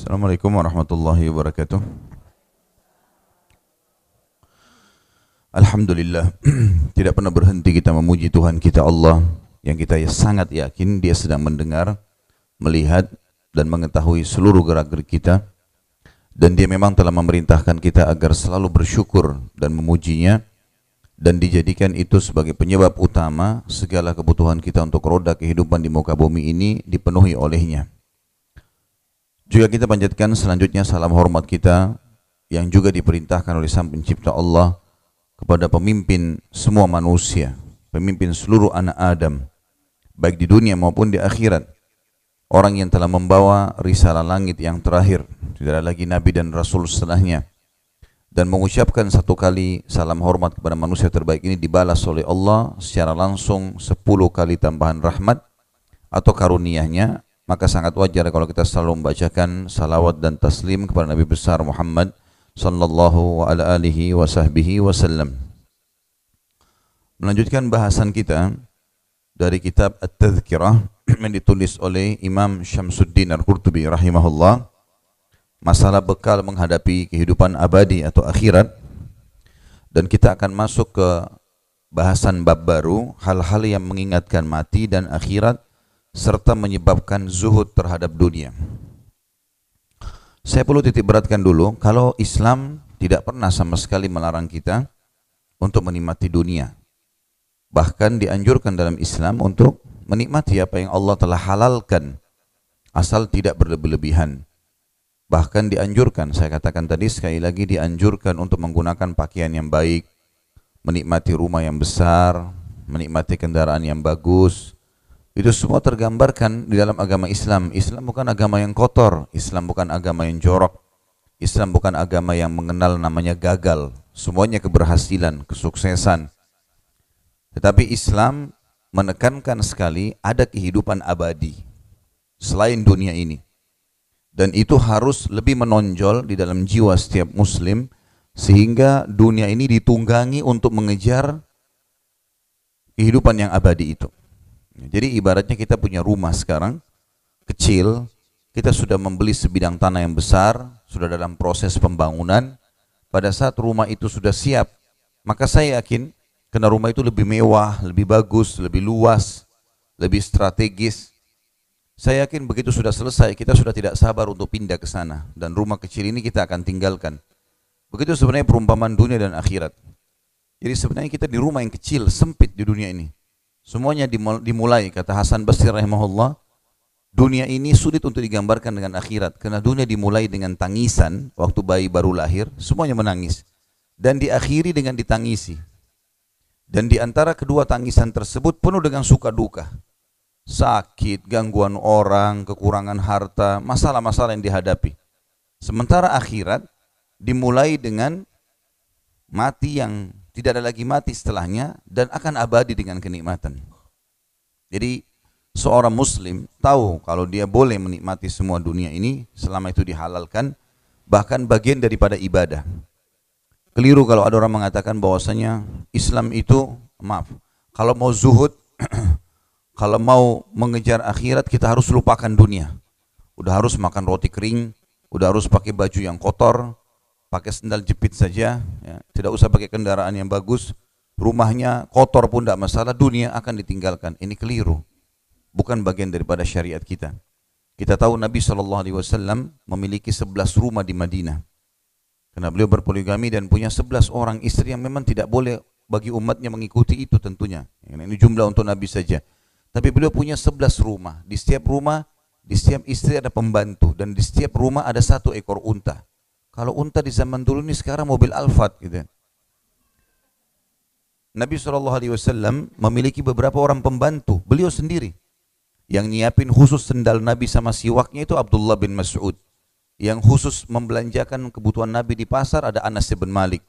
Assalamualaikum warahmatullahi wabarakatuh. Alhamdulillah, tidak pernah berhenti kita memuji Tuhan kita Allah yang kita sangat yakin dia sedang mendengar, melihat dan mengetahui seluruh gerak-gerik kita dan dia memang telah memerintahkan kita agar selalu bersyukur dan memujinya dan dijadikan itu sebagai penyebab utama segala kebutuhan kita untuk roda kehidupan di muka bumi ini dipenuhi olehnya. Juga kita panjatkan selanjutnya salam hormat kita yang juga diperintahkan oleh Sang Pencipta Allah kepada pemimpin semua manusia, pemimpin seluruh anak Adam, baik di dunia maupun di akhirat. Orang yang telah membawa risalah langit yang terakhir, tidak ada lagi nabi dan rasul setelahnya. Dan mengucapkan satu kali salam hormat kepada manusia terbaik ini dibalas oleh Allah secara langsung sepuluh kali tambahan rahmat atau karuniahnya maka sangat wajar kalau kita selalu membacakan salawat dan taslim kepada Nabi besar Muhammad sallallahu ala alihi wa sahbihi wasallam. Melanjutkan bahasan kita dari kitab At-Tadhkirah yang ditulis oleh Imam Syamsuddin Al-Qurtubi rahimahullah. Masalah bekal menghadapi kehidupan abadi atau akhirat. Dan kita akan masuk ke bahasan bab baru hal-hal yang mengingatkan mati dan akhirat serta menyebabkan zuhud terhadap dunia. Saya perlu titik beratkan dulu, kalau Islam tidak pernah sama sekali melarang kita untuk menikmati dunia. Bahkan dianjurkan dalam Islam untuk menikmati apa yang Allah telah halalkan, asal tidak berlebih-lebihan. Bahkan dianjurkan, saya katakan tadi sekali lagi dianjurkan untuk menggunakan pakaian yang baik, menikmati rumah yang besar, menikmati kendaraan yang bagus, itu semua tergambarkan di dalam agama Islam. Islam bukan agama yang kotor, Islam bukan agama yang jorok, Islam bukan agama yang mengenal namanya gagal. Semuanya keberhasilan, kesuksesan. Tetapi Islam menekankan sekali ada kehidupan abadi selain dunia ini. Dan itu harus lebih menonjol di dalam jiwa setiap muslim sehingga dunia ini ditunggangi untuk mengejar kehidupan yang abadi itu. Jadi ibaratnya kita punya rumah sekarang, kecil, kita sudah membeli sebidang tanah yang besar, sudah dalam proses pembangunan, pada saat rumah itu sudah siap, maka saya yakin karena rumah itu lebih mewah, lebih bagus, lebih luas, lebih strategis. Saya yakin begitu sudah selesai, kita sudah tidak sabar untuk pindah ke sana dan rumah kecil ini kita akan tinggalkan. Begitu sebenarnya perumpamaan dunia dan akhirat. Jadi sebenarnya kita di rumah yang kecil, sempit di dunia ini. Semuanya dimulai kata Hasan Basri rahimahullah. Dunia ini sulit untuk digambarkan dengan akhirat karena dunia dimulai dengan tangisan waktu bayi baru lahir, semuanya menangis dan diakhiri dengan ditangisi. Dan di antara kedua tangisan tersebut penuh dengan suka duka. Sakit, gangguan orang, kekurangan harta, masalah-masalah yang dihadapi. Sementara akhirat dimulai dengan mati yang tidak ada lagi mati setelahnya dan akan abadi dengan kenikmatan. Jadi seorang muslim tahu kalau dia boleh menikmati semua dunia ini selama itu dihalalkan bahkan bagian daripada ibadah. Keliru kalau ada orang mengatakan bahwasanya Islam itu maaf, kalau mau zuhud kalau mau mengejar akhirat kita harus lupakan dunia. Udah harus makan roti kering, udah harus pakai baju yang kotor, pakai sendal jepit saja, ya. tidak usah pakai kendaraan yang bagus, rumahnya kotor pun tidak masalah, dunia akan ditinggalkan. Ini keliru, bukan bagian daripada syariat kita. Kita tahu Nabi SAW memiliki 11 rumah di Madinah. Karena beliau berpoligami dan punya 11 orang istri yang memang tidak boleh bagi umatnya mengikuti itu tentunya. Ini jumlah untuk Nabi saja. Tapi beliau punya 11 rumah. Di setiap rumah, di setiap istri ada pembantu. Dan di setiap rumah ada satu ekor unta. Kalau unta di zaman dulu ini sekarang mobil Alphard gitu. Nabi SAW memiliki beberapa orang pembantu, beliau sendiri. Yang nyiapin khusus sendal Nabi sama siwaknya itu Abdullah bin Mas'ud. Yang khusus membelanjakan kebutuhan Nabi di pasar ada Anas bin Malik.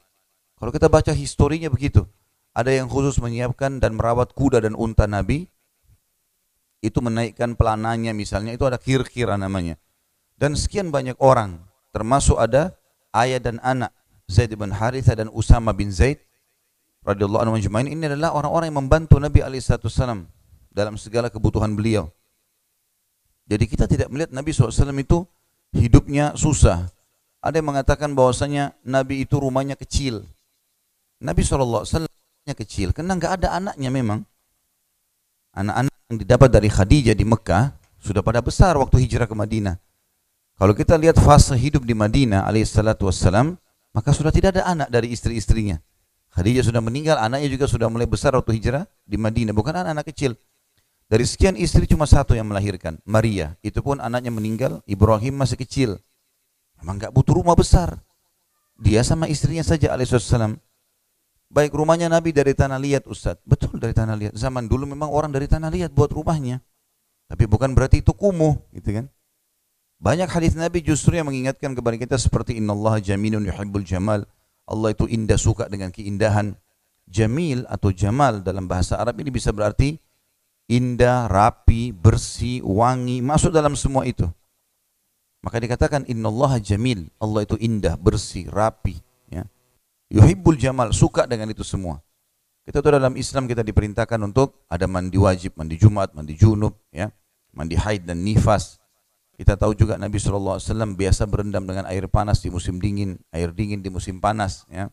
Kalau kita baca historinya begitu. Ada yang khusus menyiapkan dan merawat kuda dan unta Nabi. Itu menaikkan pelananya misalnya, itu ada kir-kira namanya. Dan sekian banyak orang termasuk ada ayah dan anak Zaid bin Haritha dan Usama bin Zaid radhiyallahu anhu majma'in ini adalah orang-orang yang membantu Nabi alaihi wasallam dalam segala kebutuhan beliau. Jadi kita tidak melihat Nabi SAW itu hidupnya susah. Ada yang mengatakan bahwasanya Nabi itu rumahnya kecil. Nabi SAW rumahnya kecil karena nggak ada anaknya memang. Anak-anak yang didapat dari Khadijah di Mekah sudah pada besar waktu hijrah ke Madinah. Kalau kita lihat fase hidup di Madinah alaihissalatu wassalam, maka sudah tidak ada anak dari istri-istrinya. Khadijah sudah meninggal, anaknya juga sudah mulai besar waktu hijrah di Madinah, bukan anak-anak kecil. Dari sekian istri cuma satu yang melahirkan, Maria. Itu pun anaknya meninggal, Ibrahim masih kecil. Memang nggak butuh rumah besar. Dia sama istrinya saja alaihissalam. Baik rumahnya Nabi dari tanah liat Ustaz. Betul dari tanah liat. Zaman dulu memang orang dari tanah liat buat rumahnya. Tapi bukan berarti itu kumuh, gitu kan? Banyak hadis Nabi justru yang mengingatkan kepada kita seperti innallaha jamilun yuhibbul jamal. Allah itu indah suka dengan keindahan. Jamil atau jamal dalam bahasa Arab ini bisa berarti indah, rapi, bersih, wangi, masuk dalam semua itu. Maka dikatakan innallaha jamil. Allah itu indah, bersih, rapi, ya. Yuhibbul jamal, suka dengan itu semua. Kita tahu dalam Islam kita diperintahkan untuk ada mandi wajib, mandi Jumat, mandi junub, ya. Mandi haid dan nifas. Kita tahu juga Nabi SAW biasa berendam dengan air panas di musim dingin, air dingin di musim panas, ya.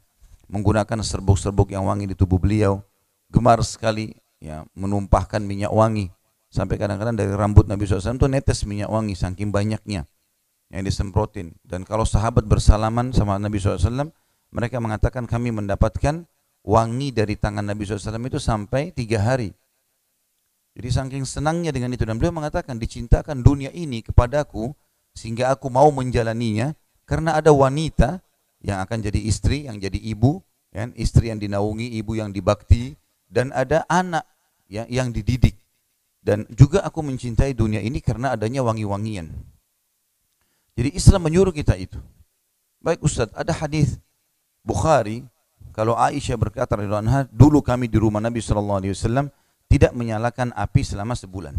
Menggunakan serbuk-serbuk yang wangi di tubuh beliau. Gemar sekali ya menumpahkan minyak wangi sampai kadang-kadang dari rambut Nabi SAW itu netes minyak wangi saking banyaknya yang disemprotin dan kalau sahabat bersalaman sama Nabi SAW mereka mengatakan kami mendapatkan wangi dari tangan Nabi SAW itu sampai tiga hari jadi saking senangnya dengan itu dan beliau mengatakan dicintakan dunia ini kepadaku sehingga aku mau menjalaninya karena ada wanita yang akan jadi istri, yang jadi ibu, ya, istri yang dinaungi, ibu yang dibakti, dan ada anak ya, yang dididik. Dan juga aku mencintai dunia ini karena adanya wangi-wangian. Jadi Islam menyuruh kita itu. Baik Ustaz, ada hadis Bukhari kalau Aisyah berkata dulu kami di rumah Nabi SAW tidak menyalakan api selama sebulan.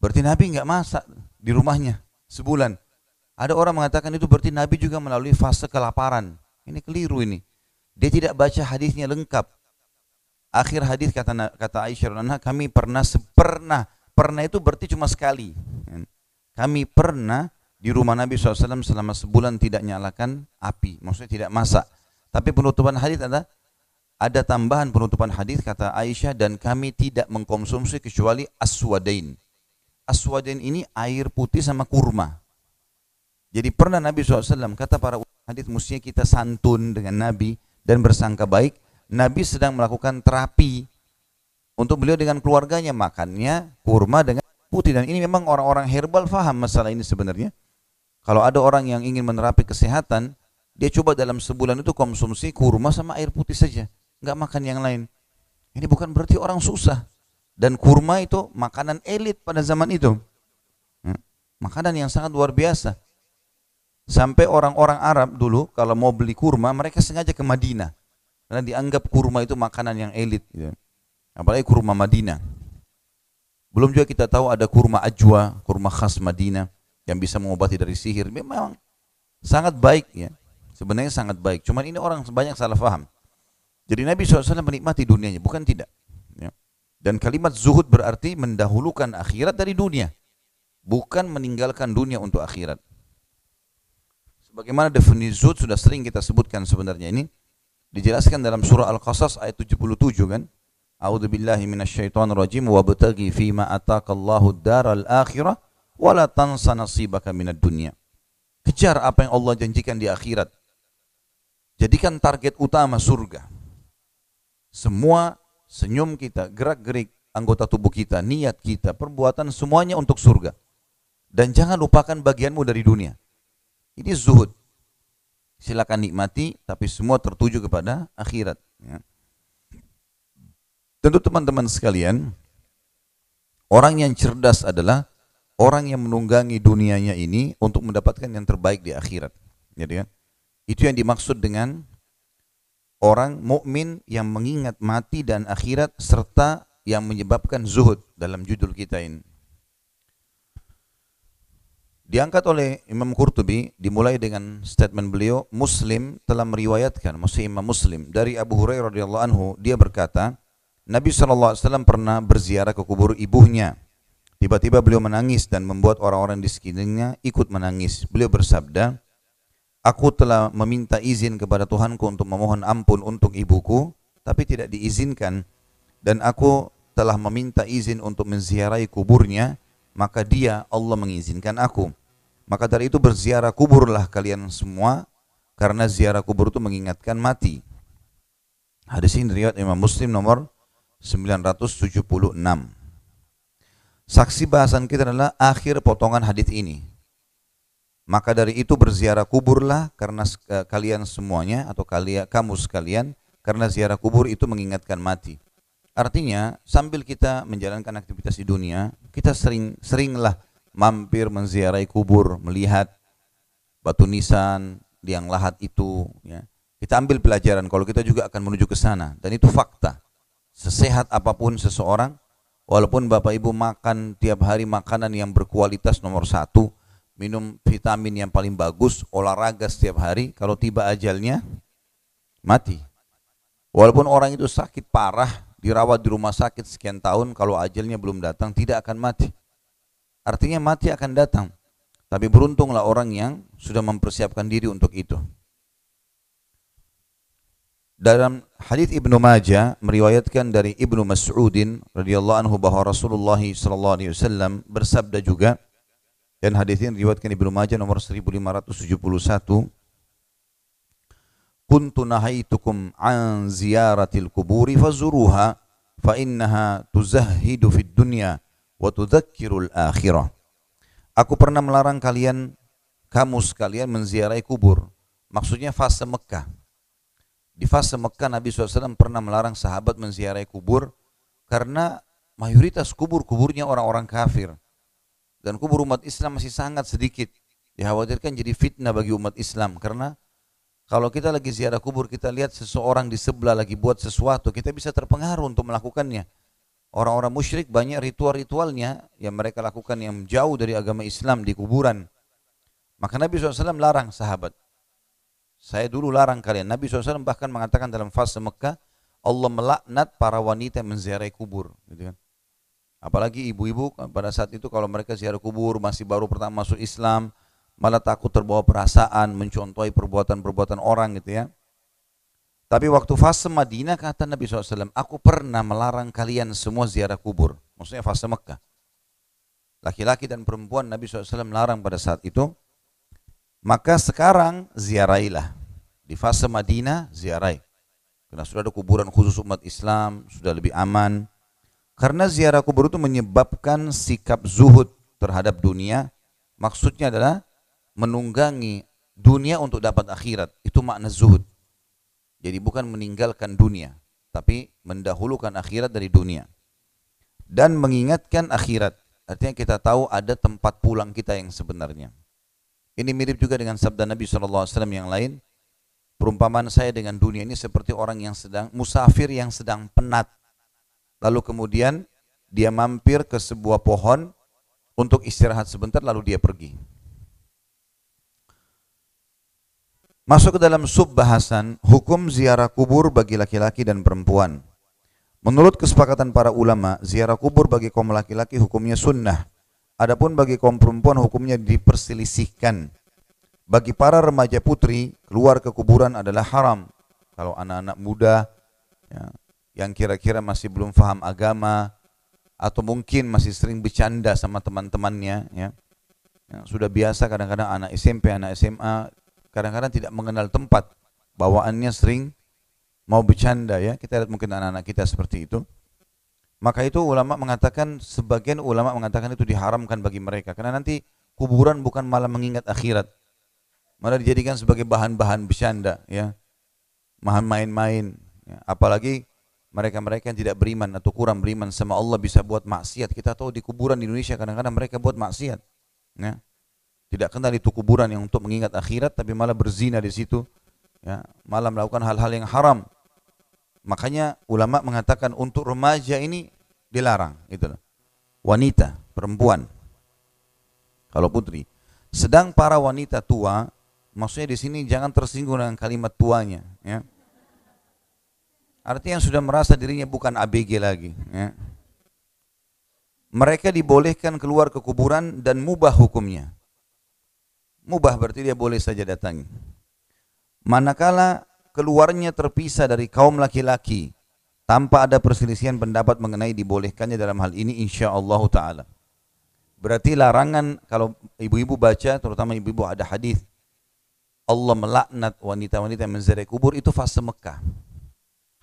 Berarti Nabi nggak masak di rumahnya sebulan. Ada orang mengatakan itu berarti Nabi juga melalui fase kelaparan. Ini keliru ini. Dia tidak baca hadisnya lengkap akhir hadis kata kata Aisyah radhiyallahu kami pernah pernah pernah itu berarti cuma sekali kami pernah di rumah Nabi SAW selama sebulan tidak nyalakan api maksudnya tidak masak tapi penutupan hadis ada ada tambahan penutupan hadis kata Aisyah dan kami tidak mengkonsumsi kecuali aswadain. Aswadain ini air putih sama kurma. Jadi pernah Nabi SAW kata para hadis mestinya kita santun dengan Nabi dan bersangka baik. Nabi sedang melakukan terapi untuk beliau dengan keluarganya. Makannya kurma dengan putih. Dan ini memang orang-orang herbal faham masalah ini sebenarnya. Kalau ada orang yang ingin menerapi kesehatan, dia coba dalam sebulan itu konsumsi kurma sama air putih saja, nggak makan yang lain. Ini bukan berarti orang susah. Dan kurma itu makanan elit pada zaman itu. Hmm. Makanan yang sangat luar biasa. Sampai orang-orang Arab dulu kalau mau beli kurma mereka sengaja ke Madinah karena dianggap kurma itu makanan yang elit. Gitu. Apalagi kurma Madinah. Belum juga kita tahu ada kurma ajwa, kurma khas Madinah yang bisa mengobati dari sihir. Memang sangat baik ya. Sebenarnya sangat baik. Cuman ini orang banyak salah faham. Jadi Nabi SAW menikmati dunianya, bukan tidak. Ya. Dan kalimat zuhud berarti mendahulukan akhirat dari dunia. Bukan meninggalkan dunia untuk akhirat. Sebagaimana definisi zuhud sudah sering kita sebutkan sebenarnya ini. Dijelaskan dalam surah Al-Qasas ayat 77 kan? A'udzu billahi minasyaitonir rajim wa bataghi fima ataqallahu daral akhirah wa la tansa nasibaka minad dunya. Kejar apa yang Allah janjikan di akhirat. Jadikan target utama surga. Semua senyum kita, gerak-gerik anggota tubuh kita, niat kita, perbuatan semuanya untuk surga. Dan jangan lupakan bagianmu dari dunia. Ini zuhud silakan nikmati, tapi semua tertuju kepada akhirat. Ya. Tentu teman-teman sekalian, orang yang cerdas adalah orang yang menunggangi dunianya ini untuk mendapatkan yang terbaik di akhirat. Jadi, ya. Itu yang dimaksud dengan orang mukmin yang mengingat mati dan akhirat serta yang menyebabkan zuhud dalam judul kita ini. Diangkat oleh Imam Qurtubi dimulai dengan statement beliau Muslim telah meriwayatkan maksudnya Imam Muslim dari Abu Hurairah radhiyallahu anhu dia berkata Nabi SAW pernah berziarah ke kubur ibunya Tiba-tiba beliau menangis dan membuat orang-orang di sekelilingnya ikut menangis. Beliau bersabda, Aku telah meminta izin kepada Tuhanku untuk memohon ampun untuk ibuku, tapi tidak diizinkan. Dan aku telah meminta izin untuk menziarahi kuburnya, maka dia Allah mengizinkan aku. Maka dari itu berziarah kuburlah kalian semua, karena ziarah kubur itu mengingatkan mati. Hadis ini riwayat Imam Muslim nomor 976. Saksi bahasan kita adalah akhir potongan hadis ini. Maka dari itu berziarah kuburlah karena uh, kalian semuanya atau kalian kamu sekalian karena ziarah kubur itu mengingatkan mati. Artinya sambil kita menjalankan aktivitas di dunia, kita sering seringlah mampir menziarahi kubur, melihat batu nisan, liang lahat itu ya. Kita ambil pelajaran kalau kita juga akan menuju ke sana dan itu fakta. Sesehat apa pun seseorang, walaupun Bapak Ibu makan tiap hari makanan yang berkualitas nomor satu, minum vitamin yang paling bagus, olahraga setiap hari, kalau tiba ajalnya, mati. Walaupun orang itu sakit parah, dirawat di rumah sakit sekian tahun, kalau ajalnya belum datang, tidak akan mati. Artinya mati akan datang. Tapi beruntunglah orang yang sudah mempersiapkan diri untuk itu. Dalam hadis Ibnu Majah meriwayatkan dari Ibnu Mas'udin radhiyallahu anhu bahwa Rasulullah sallallahu alaihi wasallam bersabda juga, dan hadis ini diriwayatkan Ibnu Majah nomor 1571. Kuntu nahaitukum an ziyaratil kuburi fazuruha fa innaha tuzahhidu fid dunya wa tudzakkirul akhirah. Aku pernah melarang kalian kamu sekalian menziarahi kubur. Maksudnya fase Mekah. Di fase Mekah Nabi SAW pernah melarang sahabat menziarahi kubur karena mayoritas kubur-kuburnya orang-orang kafir dan kubur umat Islam masih sangat sedikit. Dikhawatirkan jadi fitnah bagi umat Islam karena kalau kita lagi ziarah kubur kita lihat seseorang di sebelah lagi buat sesuatu kita bisa terpengaruh untuk melakukannya. Orang-orang musyrik banyak ritual-ritualnya yang mereka lakukan yang jauh dari agama Islam di kuburan. Maka Nabi SAW larang sahabat. Saya dulu larang kalian. Nabi SAW bahkan mengatakan dalam fase Mekah, Allah melaknat para wanita yang menziarahi kubur. Gitu kan. Apalagi ibu-ibu pada saat itu kalau mereka ziarah kubur masih baru pertama masuk Islam, malah takut terbawa perasaan, mencontohi perbuatan-perbuatan orang gitu ya. Tapi waktu fase Madinah kata Nabi SAW, aku pernah melarang kalian semua ziarah kubur. Maksudnya fase Mekah. Laki-laki dan perempuan Nabi SAW melarang pada saat itu. Maka sekarang ziarahilah. Di fase Madinah ziarahi. Karena sudah ada kuburan khusus umat Islam, sudah lebih aman. Karena ziarah kubur itu menyebabkan sikap zuhud terhadap dunia. Maksudnya adalah menunggangi dunia untuk dapat akhirat. Itu makna zuhud. Jadi bukan meninggalkan dunia, tapi mendahulukan akhirat dari dunia. Dan mengingatkan akhirat. Artinya kita tahu ada tempat pulang kita yang sebenarnya. Ini mirip juga dengan sabda Nabi SAW yang lain. Perumpamaan saya dengan dunia ini seperti orang yang sedang musafir yang sedang penat lalu kemudian dia mampir ke sebuah pohon untuk istirahat sebentar lalu dia pergi. Masuk ke dalam sub bahasan hukum ziarah kubur bagi laki-laki dan perempuan. Menurut kesepakatan para ulama, ziarah kubur bagi kaum laki-laki hukumnya sunnah. Adapun bagi kaum perempuan hukumnya diperselisihkan. Bagi para remaja putri, keluar ke kuburan adalah haram. Kalau anak-anak muda, ya, yang kira-kira masih belum faham agama atau mungkin masih sering bercanda sama teman-temannya ya. ya sudah biasa kadang-kadang anak SMP anak SMA kadang-kadang tidak mengenal tempat bawaannya sering mau bercanda ya kita lihat mungkin anak-anak kita seperti itu maka itu ulama mengatakan sebagian ulama mengatakan itu diharamkan bagi mereka karena nanti kuburan bukan malah mengingat akhirat malah dijadikan sebagai bahan-bahan bercanda ya bahan main-main ya. apalagi mereka-mereka yang tidak beriman atau kurang beriman sama Allah bisa buat maksiat. Kita tahu di kuburan di Indonesia kadang-kadang mereka buat maksiat. Ya. Tidak kenal itu kuburan yang untuk mengingat akhirat tapi malah berzina di situ. Ya. Malah melakukan hal-hal yang haram. Makanya ulama mengatakan untuk remaja ini dilarang. Itu Wanita, perempuan. Kalau putri. Sedang para wanita tua, maksudnya di sini jangan tersinggung dengan kalimat tuanya. Ya Artinya yang sudah merasa dirinya bukan ABG lagi. Ya. mereka dibolehkan keluar ke kuburan dan mubah hukumnya. Mubah berarti dia boleh saja datangi. Manakala keluarnya terpisah dari kaum laki-laki tanpa ada perselisihan pendapat mengenai dibolehkannya dalam hal ini insya Allah taala. Berarti larangan kalau ibu-ibu baca terutama ibu-ibu ada hadis Allah melaknat wanita-wanita yang menziarahi kubur itu fase Mekah.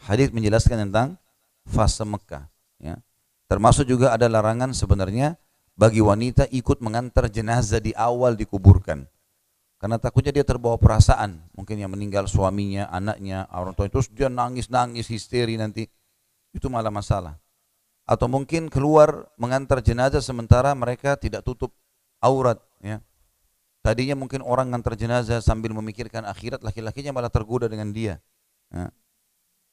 Hadis menjelaskan tentang fase Mekah ya. Termasuk juga ada larangan sebenarnya bagi wanita ikut mengantar jenazah di awal dikuburkan. Karena takutnya dia terbawa perasaan, mungkin yang meninggal suaminya, anaknya, orang tua itu dia nangis-nangis histeri nanti. Itu malah masalah. Atau mungkin keluar mengantar jenazah sementara mereka tidak tutup aurat ya. Tadinya mungkin orang mengantar jenazah sambil memikirkan akhirat, laki-lakinya malah tergoda dengan dia. Ya.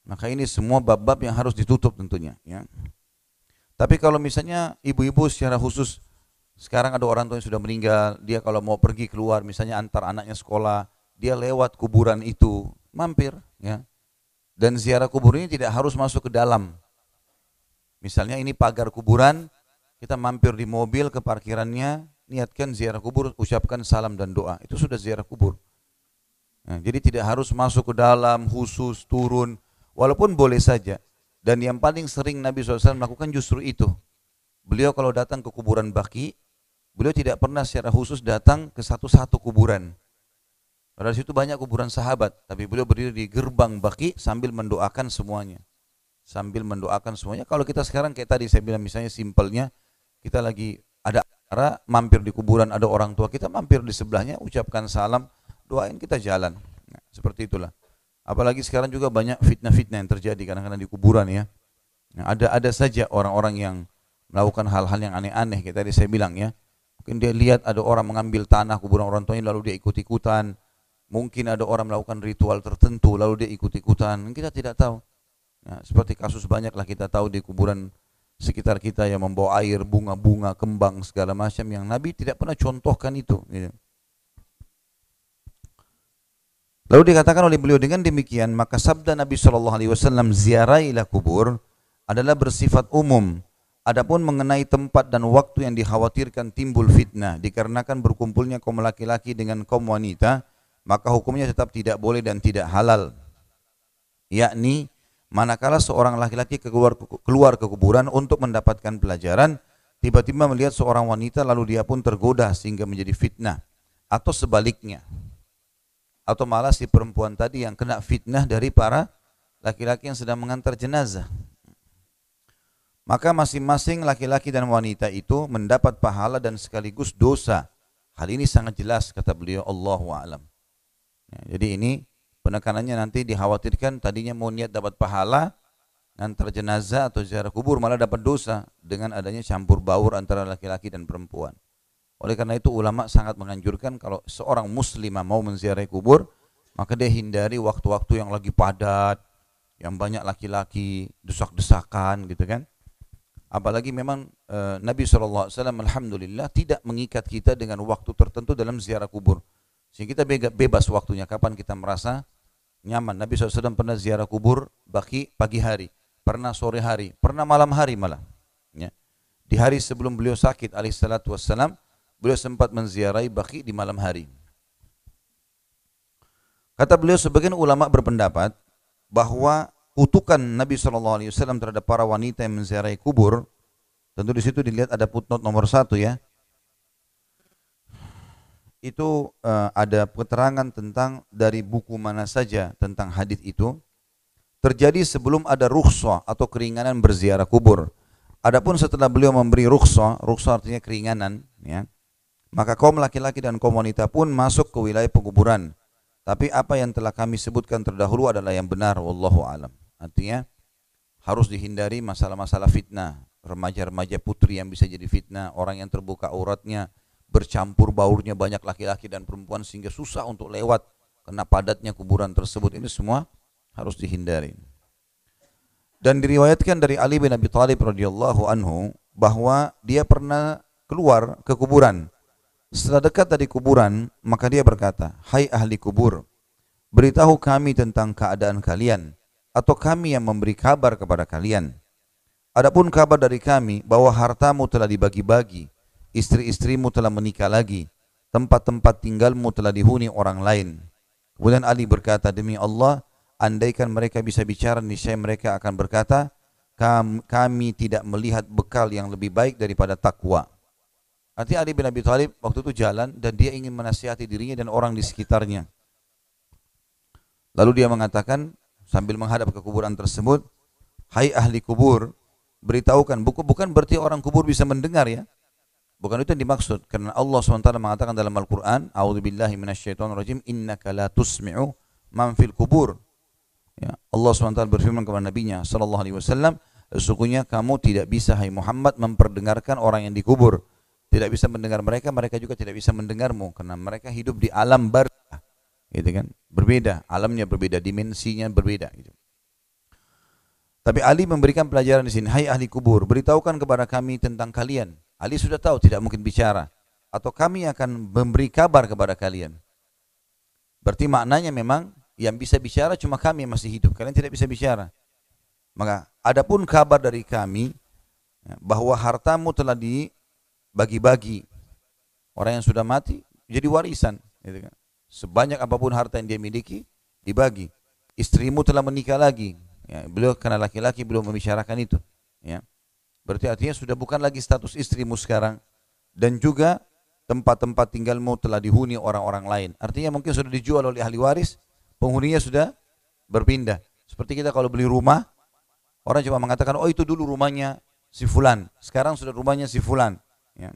Maka ini semua bab-bab yang harus ditutup tentunya. Ya. Tapi kalau misalnya ibu-ibu secara khusus sekarang ada orang tua yang sudah meninggal, dia kalau mau pergi keluar, misalnya antar anaknya sekolah, dia lewat kuburan itu, mampir, ya. Dan ziarah kubur ini tidak harus masuk ke dalam. Misalnya ini pagar kuburan, kita mampir di mobil ke parkirannya, niatkan ziarah kubur, ucapkan salam dan doa. Itu sudah ziarah kubur. Nah, jadi tidak harus masuk ke dalam, khusus, turun, walaupun boleh saja. Dan yang paling sering Nabi SAW melakukan justru itu. Beliau kalau datang ke kuburan Baki, Beliau tidak pernah secara khusus datang ke satu-satu kuburan. Padahal situ banyak kuburan sahabat, tapi beliau berdiri di gerbang baki sambil mendoakan semuanya. Sambil mendoakan semuanya. Kalau kita sekarang kayak tadi saya bilang misalnya simpelnya, kita lagi ada acara, mampir di kuburan, ada orang tua kita, mampir di sebelahnya, ucapkan salam, doain kita jalan. Nah, seperti itulah. Apalagi sekarang juga banyak fitnah-fitnah yang terjadi kadang-kadang di kuburan ya. Nah, ada ada saja orang-orang yang melakukan hal-hal yang aneh-aneh kayak tadi saya bilang ya Mungkin dia lihat ada orang mengambil tanah kuburan orang tuanya lalu dia ikut-ikutan. Mungkin ada orang melakukan ritual tertentu lalu dia ikut-ikutan. Kita tidak tahu. Ya, seperti kasus banyaklah kita tahu di kuburan sekitar kita yang membawa air, bunga-bunga, kembang segala macam yang Nabi tidak pernah contohkan itu. Gitu. Lalu dikatakan oleh beliau dengan demikian maka sabda Nabi Shallallahu Alaihi Wasallam ziarailah kubur adalah bersifat umum Adapun mengenai tempat dan waktu yang dikhawatirkan timbul fitnah dikarenakan berkumpulnya kaum laki-laki dengan kaum wanita, maka hukumnya tetap tidak boleh dan tidak halal. Yakni manakala seorang laki-laki keluar keluar ke kuburan untuk mendapatkan pelajaran, tiba-tiba melihat seorang wanita lalu dia pun tergoda sehingga menjadi fitnah atau sebaliknya. Atau malah si perempuan tadi yang kena fitnah dari para laki-laki yang sedang mengantar jenazah. Maka masing-masing laki-laki dan wanita itu mendapat pahala dan sekaligus dosa. Hal ini sangat jelas kata beliau Allahu a'lam. Ya, jadi ini penekanannya nanti dikhawatirkan tadinya mau niat dapat pahala antara jenazah atau ziarah kubur malah dapat dosa dengan adanya campur baur antara laki-laki dan perempuan. Oleh karena itu ulama sangat menganjurkan kalau seorang muslimah mau menziarahi kubur maka dia hindari waktu-waktu yang lagi padat, yang banyak laki-laki, desak-desakan gitu kan Apalagi memang e, Nabi SAW Alhamdulillah tidak mengikat kita dengan waktu tertentu dalam ziarah kubur. Sehingga kita bebas waktunya kapan kita merasa nyaman. Nabi SAW pernah ziarah kubur baki pagi hari, pernah sore hari, pernah malam hari malah. Ya. Di hari sebelum beliau sakit alaihissalatu wassalam, beliau sempat menziarahi baki di malam hari. Kata beliau sebagian ulama berpendapat bahwa kutukan Nabi Shallallahu Alaihi Wasallam terhadap para wanita yang menziarahi kubur, tentu di situ dilihat ada footnote nomor satu ya. Itu uh, ada keterangan tentang dari buku mana saja tentang hadis itu terjadi sebelum ada rukhsah atau keringanan berziarah kubur. Adapun setelah beliau memberi rukhsah, rukhsah artinya keringanan, ya. Maka kaum laki-laki dan kaum wanita pun masuk ke wilayah penguburan. Tapi apa yang telah kami sebutkan terdahulu adalah yang benar, wallahu alam. Artinya harus dihindari masalah-masalah fitnah. Remaja-remaja putri yang bisa jadi fitnah, orang yang terbuka auratnya, bercampur baurnya banyak laki-laki dan perempuan sehingga susah untuk lewat karena padatnya kuburan tersebut. Ini semua harus dihindari. Dan diriwayatkan dari Ali bin Abi Thalib radhiyallahu anhu bahwa dia pernah keluar ke kuburan. Setelah dekat dari kuburan, maka dia berkata, "Hai ahli kubur, beritahu kami tentang keadaan kalian." atau kami yang memberi kabar kepada kalian. Adapun kabar dari kami bahwa hartamu telah dibagi-bagi, istri-istrimu telah menikah lagi, tempat-tempat tinggalmu telah dihuni orang lain. Kemudian Ali berkata, demi Allah, andaikan mereka bisa bicara, niscaya mereka akan berkata, kami tidak melihat bekal yang lebih baik daripada takwa. Artinya Ali bin Abi Thalib waktu itu jalan dan dia ingin menasihati dirinya dan orang di sekitarnya. Lalu dia mengatakan sambil menghadap ke kuburan tersebut, Hai ahli kubur, beritahukan buku bukan berarti orang kubur bisa mendengar ya. Bukan itu yang dimaksud karena Allah SWT mengatakan dalam Al-Qur'an, A'udzubillahi minasyaitonirrajim, innaka la tusmi'u man fil kubur. Ya, Allah SWT berfirman kepada Nabi-Nya sallallahu alaihi wasallam, sesungguhnya kamu tidak bisa hai Muhammad memperdengarkan orang yang dikubur. Tidak bisa mendengar mereka, mereka juga tidak bisa mendengarmu karena mereka hidup di alam barzah. Gitu kan? Berbeda, alamnya berbeda, dimensinya berbeda gitu. Tapi Ali memberikan pelajaran di sini, hai ahli kubur, beritahukan kepada kami tentang kalian. Ali sudah tahu tidak mungkin bicara. Atau kami akan memberi kabar kepada kalian. Berarti maknanya memang yang bisa bicara cuma kami yang masih hidup. Kalian tidak bisa bicara. Maka adapun kabar dari kami ya, bahwa hartamu telah dibagi-bagi. Orang yang sudah mati jadi warisan. Gitu kan. Sebanyak apa pun harta yang dia miliki dibagi. Istrimu telah menikah lagi, Ya, beliau karena laki-laki belum membicarakan itu. Ya. Berarti artinya sudah bukan lagi status istrimu sekarang dan juga tempat-tempat tinggalmu telah dihuni orang-orang lain. Artinya mungkin sudah dijual oleh ahli waris, penghuninya sudah berpindah. Seperti kita kalau beli rumah, orang cuma mengatakan, oh itu dulu rumahnya si fulan, sekarang sudah rumahnya si fulan. Ya.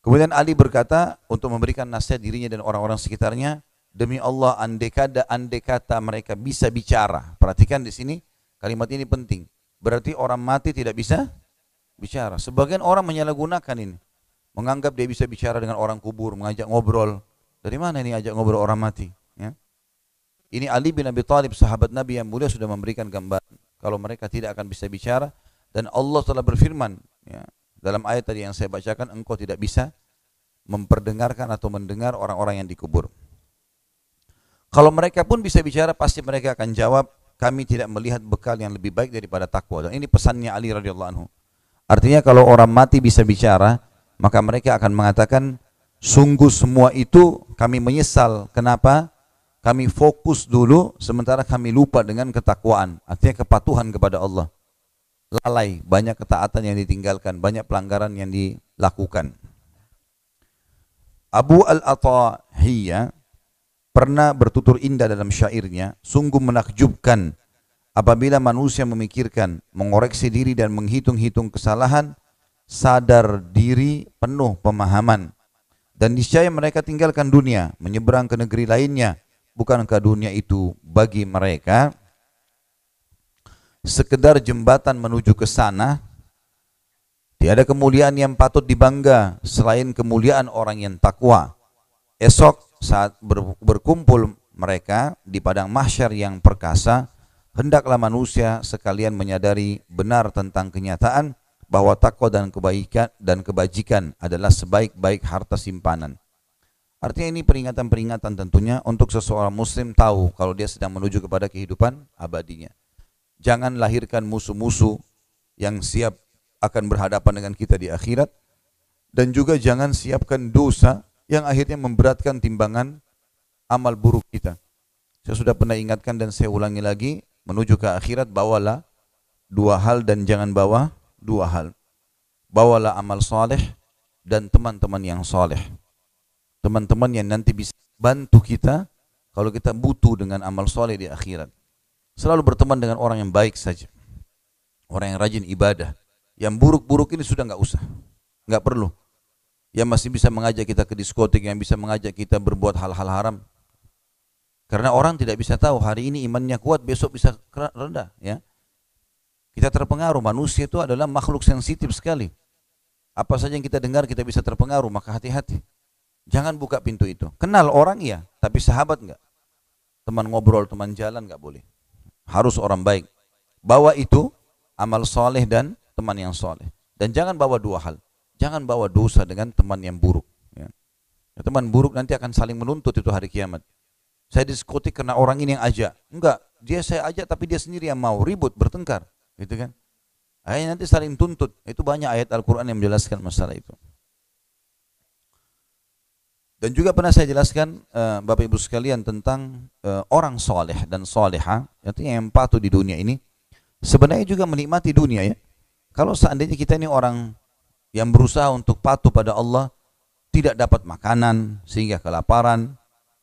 Kemudian Ali berkata untuk memberikan nasihat dirinya dan orang-orang sekitarnya, Demi Allah andai kata, andai kata mereka bisa bicara. Perhatikan di sini kalimat ini penting. Berarti orang mati tidak bisa bicara. Sebagian orang menyalahgunakan ini. Menganggap dia bisa bicara dengan orang kubur, mengajak ngobrol. Dari mana ini ajak ngobrol orang mati? Ya. Ini Ali bin Abi Thalib sahabat Nabi yang mulia sudah memberikan gambaran kalau mereka tidak akan bisa bicara dan Allah telah berfirman ya, dalam ayat tadi yang saya bacakan engkau tidak bisa memperdengarkan atau mendengar orang-orang yang dikubur. Kalau mereka pun bisa bicara, pasti mereka akan jawab, kami tidak melihat bekal yang lebih baik daripada takwa. Dan ini pesannya Ali radhiyallahu anhu. Artinya kalau orang mati bisa bicara, maka mereka akan mengatakan, sungguh semua itu kami menyesal. Kenapa? Kami fokus dulu, sementara kami lupa dengan ketakwaan. Artinya kepatuhan kepada Allah. Lalai, banyak ketaatan yang ditinggalkan, banyak pelanggaran yang dilakukan. Abu al-Atahiyah pernah bertutur indah dalam syairnya, sungguh menakjubkan apabila manusia memikirkan, mengoreksi diri dan menghitung-hitung kesalahan, sadar diri penuh pemahaman. Dan niscaya mereka tinggalkan dunia, menyeberang ke negeri lainnya. Bukankah dunia itu bagi mereka sekedar jembatan menuju ke sana? Tiada kemuliaan yang patut dibangga selain kemuliaan orang yang takwa. Esok saat berkumpul mereka di padang mahsyar yang perkasa, hendaklah manusia sekalian menyadari benar tentang kenyataan bahwa takwa dan kebaikan dan kebajikan adalah sebaik-baik harta simpanan. Artinya ini peringatan-peringatan tentunya untuk seseorang muslim tahu kalau dia sedang menuju kepada kehidupan abadinya. Jangan lahirkan musuh-musuh yang siap akan berhadapan dengan kita di akhirat dan juga jangan siapkan dosa yang akhirnya memberatkan timbangan amal buruk kita. Saya sudah pernah ingatkan dan saya ulangi lagi, menuju ke akhirat bawalah dua hal dan jangan bawa dua hal. Bawalah amal soleh dan teman-teman yang soleh. Teman-teman yang nanti bisa bantu kita kalau kita butuh dengan amal soleh di akhirat. Selalu berteman dengan orang yang baik saja. Orang yang rajin ibadah. Yang buruk-buruk ini sudah nggak usah. nggak perlu yang masih bisa mengajak kita ke diskotik, yang bisa mengajak kita berbuat hal-hal haram. Karena orang tidak bisa tahu hari ini imannya kuat, besok bisa rendah. Ya, kita terpengaruh. Manusia itu adalah makhluk sensitif sekali. Apa saja yang kita dengar kita bisa terpengaruh, maka hati-hati. Jangan buka pintu itu. Kenal orang iya, tapi sahabat enggak. Teman ngobrol, teman jalan enggak boleh. Harus orang baik. Bawa itu amal soleh dan teman yang soleh. Dan jangan bawa dua hal. Jangan bawa dosa dengan teman yang buruk. Ya. Ya, teman buruk nanti akan saling menuntut itu hari kiamat. Saya diskotik karena orang ini yang ajak. Enggak, dia saya ajak tapi dia sendiri yang mau ribut, bertengkar. Gitu kan? Akhirnya nanti saling tuntut. Itu banyak ayat Al-Quran yang menjelaskan masalah itu. Dan juga pernah saya jelaskan uh, Bapak Ibu sekalian tentang uh, orang soleh dan soleha, artinya yang patuh di dunia ini, sebenarnya juga menikmati dunia ya. Kalau seandainya kita ini orang yang berusaha untuk patuh pada Allah, tidak dapat makanan sehingga kelaparan,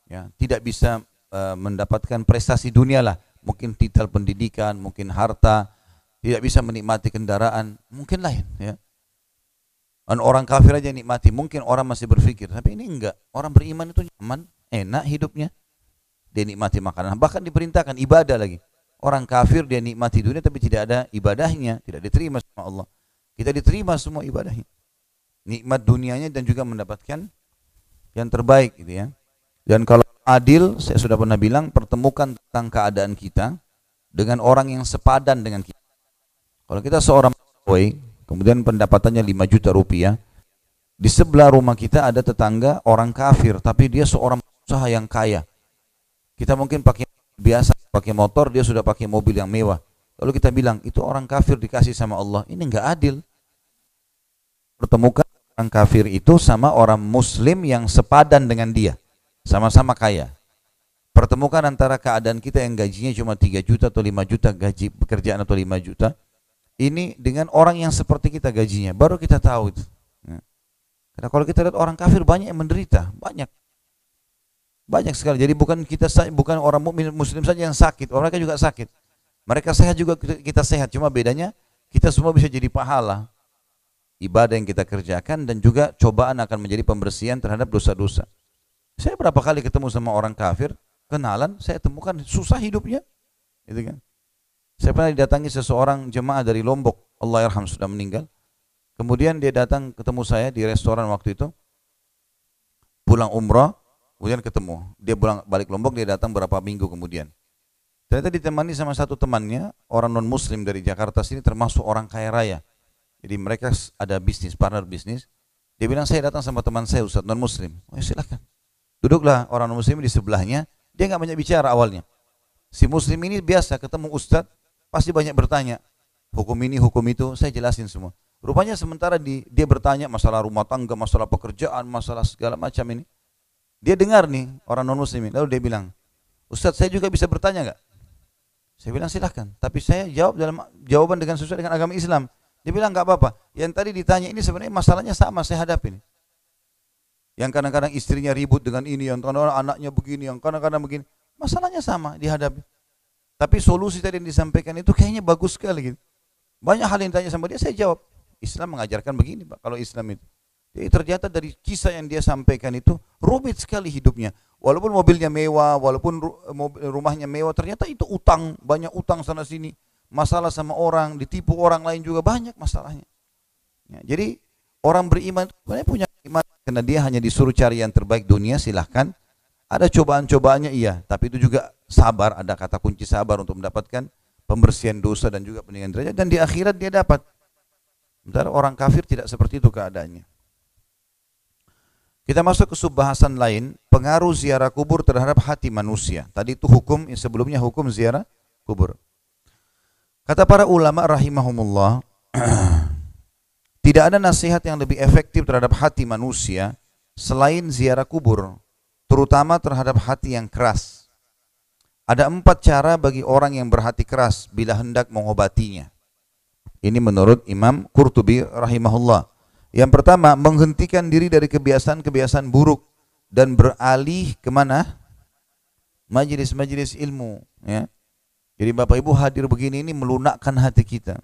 ya, tidak bisa uh, mendapatkan prestasi dunia lah, mungkin titel pendidikan, mungkin harta, tidak bisa menikmati kendaraan, mungkin lain ya. Dan orang kafir aja nikmati. Mungkin orang masih berpikir, tapi ini enggak. Orang beriman itu nyaman, enak hidupnya. Dia nikmati makanan. Bahkan diperintahkan ibadah lagi. Orang kafir dia nikmati dunia tapi tidak ada ibadahnya, tidak diterima sama Allah. Kita diterima semua ibadahnya. Nikmat dunianya dan juga mendapatkan yang terbaik gitu ya. Dan kalau adil, saya sudah pernah bilang, pertemukan tentang keadaan kita dengan orang yang sepadan dengan kita. Kalau kita seorang boy, kemudian pendapatannya 5 juta rupiah, di sebelah rumah kita ada tetangga orang kafir, tapi dia seorang usaha yang kaya. Kita mungkin pakai biasa, pakai motor, dia sudah pakai mobil yang mewah. Lalu kita bilang, itu orang kafir dikasih sama Allah. Ini enggak adil. Pertemukan orang kafir itu sama orang muslim yang sepadan dengan dia. Sama-sama kaya. Pertemukan antara keadaan kita yang gajinya cuma 3 juta atau 5 juta gaji pekerjaan atau 5 juta ini dengan orang yang seperti kita gajinya, baru kita tahu itu. Ya. Karena kalau kita lihat orang kafir banyak yang menderita, banyak. Banyak sekali. Jadi bukan kita bukan orang mukmin muslim saja yang sakit, orang mereka juga sakit. Mereka sehat juga kita sehat, cuma bedanya kita semua bisa jadi pahala ibadah yang kita kerjakan dan juga cobaan akan menjadi pembersihan terhadap dosa-dosa. Saya berapa kali ketemu sama orang kafir, kenalan, saya temukan susah hidupnya. Gitu kan. Saya pernah didatangi seseorang jemaah dari Lombok, Allah yarham sudah meninggal. Kemudian dia datang ketemu saya di restoran waktu itu. Pulang umrah, kemudian ketemu. Dia pulang balik Lombok, dia datang berapa minggu kemudian. Ternyata ditemani sama satu temannya, orang non muslim dari Jakarta sini termasuk orang kaya raya. Jadi mereka ada bisnis, partner bisnis. Dia bilang saya datang sama teman saya Ustaz non muslim. Oh ya silakan. Duduklah orang non muslim di sebelahnya. Dia nggak banyak bicara awalnya. Si muslim ini biasa ketemu Ustaz, Pasti banyak bertanya, hukum ini, hukum itu, saya jelasin semua. Rupanya sementara di, dia bertanya masalah rumah tangga, masalah pekerjaan, masalah segala macam ini. Dia dengar nih orang non muslim lalu dia bilang, Ustadz saya juga bisa bertanya nggak? Saya bilang silahkan, tapi saya jawab dalam jawaban dengan sesuai dengan agama Islam. Dia bilang nggak apa-apa. Yang tadi ditanya ini sebenarnya masalahnya sama saya hadapi. Yang kadang-kadang istrinya ribut dengan ini, yang kadang-kadang anaknya begini, yang kadang-kadang begini. Masalahnya sama dihadapi. Tapi solusi tadi yang disampaikan itu kayaknya bagus sekali gitu. Banyak hal yang ditanya sama dia, saya jawab. Islam mengajarkan begini Pak, kalau Islam itu. Jadi ternyata dari kisah yang dia sampaikan itu rumit sekali hidupnya. Walaupun mobilnya mewah, walaupun rumahnya mewah, ternyata itu utang, banyak utang sana sini. Masalah sama orang, ditipu orang lain juga banyak masalahnya. Ya, jadi orang beriman sebenarnya punya iman karena dia hanya disuruh cari yang terbaik dunia silahkan. Ada cobaan-cobaannya iya, tapi itu juga sabar, ada kata kunci sabar untuk mendapatkan pembersihan dosa dan juga peningkatan derajat dan di akhirat dia dapat. Sementara orang kafir tidak seperti itu keadaannya. Kita masuk ke subbahasan lain, pengaruh ziarah kubur terhadap hati manusia. Tadi itu hukum, sebelumnya hukum ziarah kubur. Kata para ulama rahimahumullah, tidak ada nasihat yang lebih efektif terhadap hati manusia selain ziarah kubur, terutama terhadap hati yang keras. Ada empat cara bagi orang yang berhati keras bila hendak mengobatinya. Ini menurut Imam Qurtubi rahimahullah. Yang pertama, menghentikan diri dari kebiasaan-kebiasaan buruk dan beralih ke mana? Majelis-majelis ilmu. Ya. Jadi Bapak Ibu hadir begini ini melunakkan hati kita.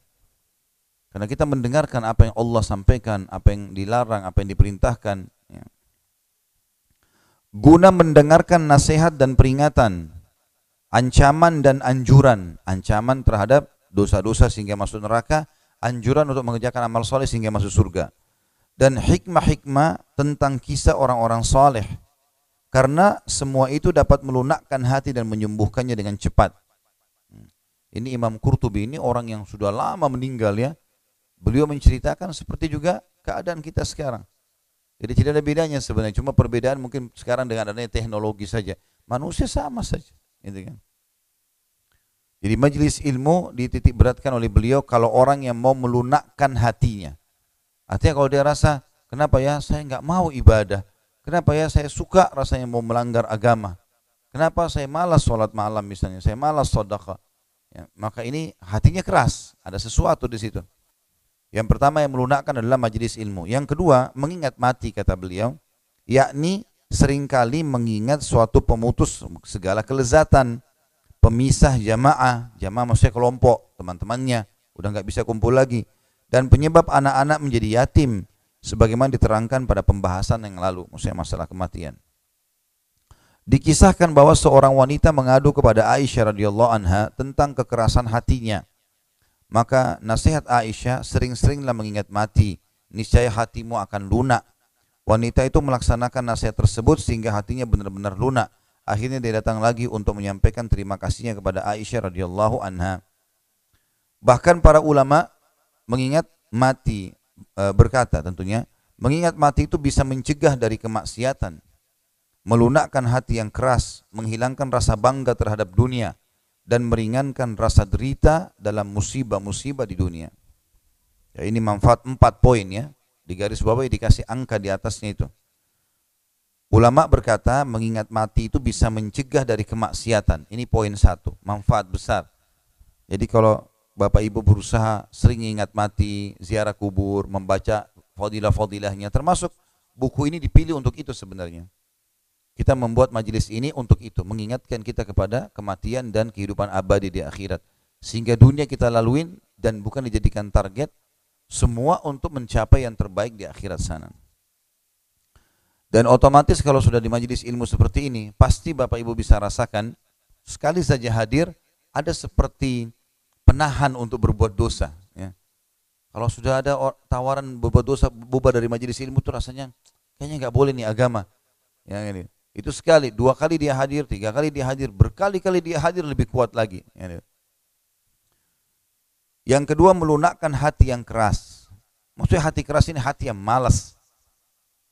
Karena kita mendengarkan apa yang Allah sampaikan, apa yang dilarang, apa yang diperintahkan. Ya. Guna mendengarkan nasihat dan peringatan ancaman dan anjuran, ancaman terhadap dosa-dosa sehingga masuk neraka, anjuran untuk mengerjakan amal soleh sehingga masuk surga. Dan hikmah-hikmah tentang kisah orang-orang soleh. Karena semua itu dapat melunakkan hati dan menyembuhkannya dengan cepat. Hmm. Ini Imam Qurtubi ini orang yang sudah lama meninggal ya. Beliau menceritakan seperti juga keadaan kita sekarang. Jadi tidak ada bedanya sebenarnya, cuma perbedaan mungkin sekarang dengan adanya teknologi saja. Manusia sama saja. Gitu kan. Jadi majelis ilmu dititik beratkan oleh beliau kalau orang yang mau melunakkan hatinya. Artinya kalau dia rasa, kenapa ya saya nggak mau ibadah? Kenapa ya saya suka rasanya mau melanggar agama? Kenapa saya malas sholat malam misalnya? Saya malas sodaka. Ya, maka ini hatinya keras, ada sesuatu di situ. Yang pertama yang melunakkan adalah majelis ilmu. Yang kedua, mengingat mati kata beliau, yakni sering kali mengingat suatu pemutus segala kelezatan pemisah jamaah, jamaah maksudnya kelompok, teman-temannya, udah nggak bisa kumpul lagi. Dan penyebab anak-anak menjadi yatim, sebagaimana diterangkan pada pembahasan yang lalu, maksudnya masalah kematian. Dikisahkan bahwa seorang wanita mengadu kepada Aisyah radhiyallahu anha tentang kekerasan hatinya. Maka nasihat Aisyah sering-seringlah mengingat mati, niscaya hatimu akan lunak. Wanita itu melaksanakan nasihat tersebut sehingga hatinya benar-benar lunak Akhirnya dia datang lagi untuk menyampaikan terima kasihnya kepada Aisyah radhiyallahu anha. Bahkan para ulama mengingat mati e, berkata tentunya mengingat mati itu bisa mencegah dari kemaksiatan, melunakkan hati yang keras, menghilangkan rasa bangga terhadap dunia dan meringankan rasa derita dalam musibah-musibah di dunia. Ya, ini manfaat empat poin ya. Di garis bawah dikasih angka di atasnya itu. Ulama berkata mengingat mati itu bisa mencegah dari kemaksiatan. Ini poin satu, manfaat besar. Jadi kalau Bapak Ibu berusaha sering ingat mati, ziarah kubur, membaca fadilah-fadilahnya, termasuk buku ini dipilih untuk itu sebenarnya. Kita membuat majelis ini untuk itu, mengingatkan kita kepada kematian dan kehidupan abadi di akhirat. Sehingga dunia kita laluin dan bukan dijadikan target, semua untuk mencapai yang terbaik di akhirat sana. Dan otomatis kalau sudah di majelis ilmu seperti ini, pasti Bapak Ibu bisa rasakan sekali saja hadir ada seperti penahan untuk berbuat dosa. Ya. Kalau sudah ada tawaran berbuat dosa bubar dari majelis ilmu itu rasanya kayaknya nggak boleh nih agama. Ya, ini. Itu sekali, dua kali dia hadir, tiga kali dia hadir, berkali-kali dia hadir lebih kuat lagi. Ya, yang kedua melunakkan hati yang keras. Maksudnya hati keras ini hati yang malas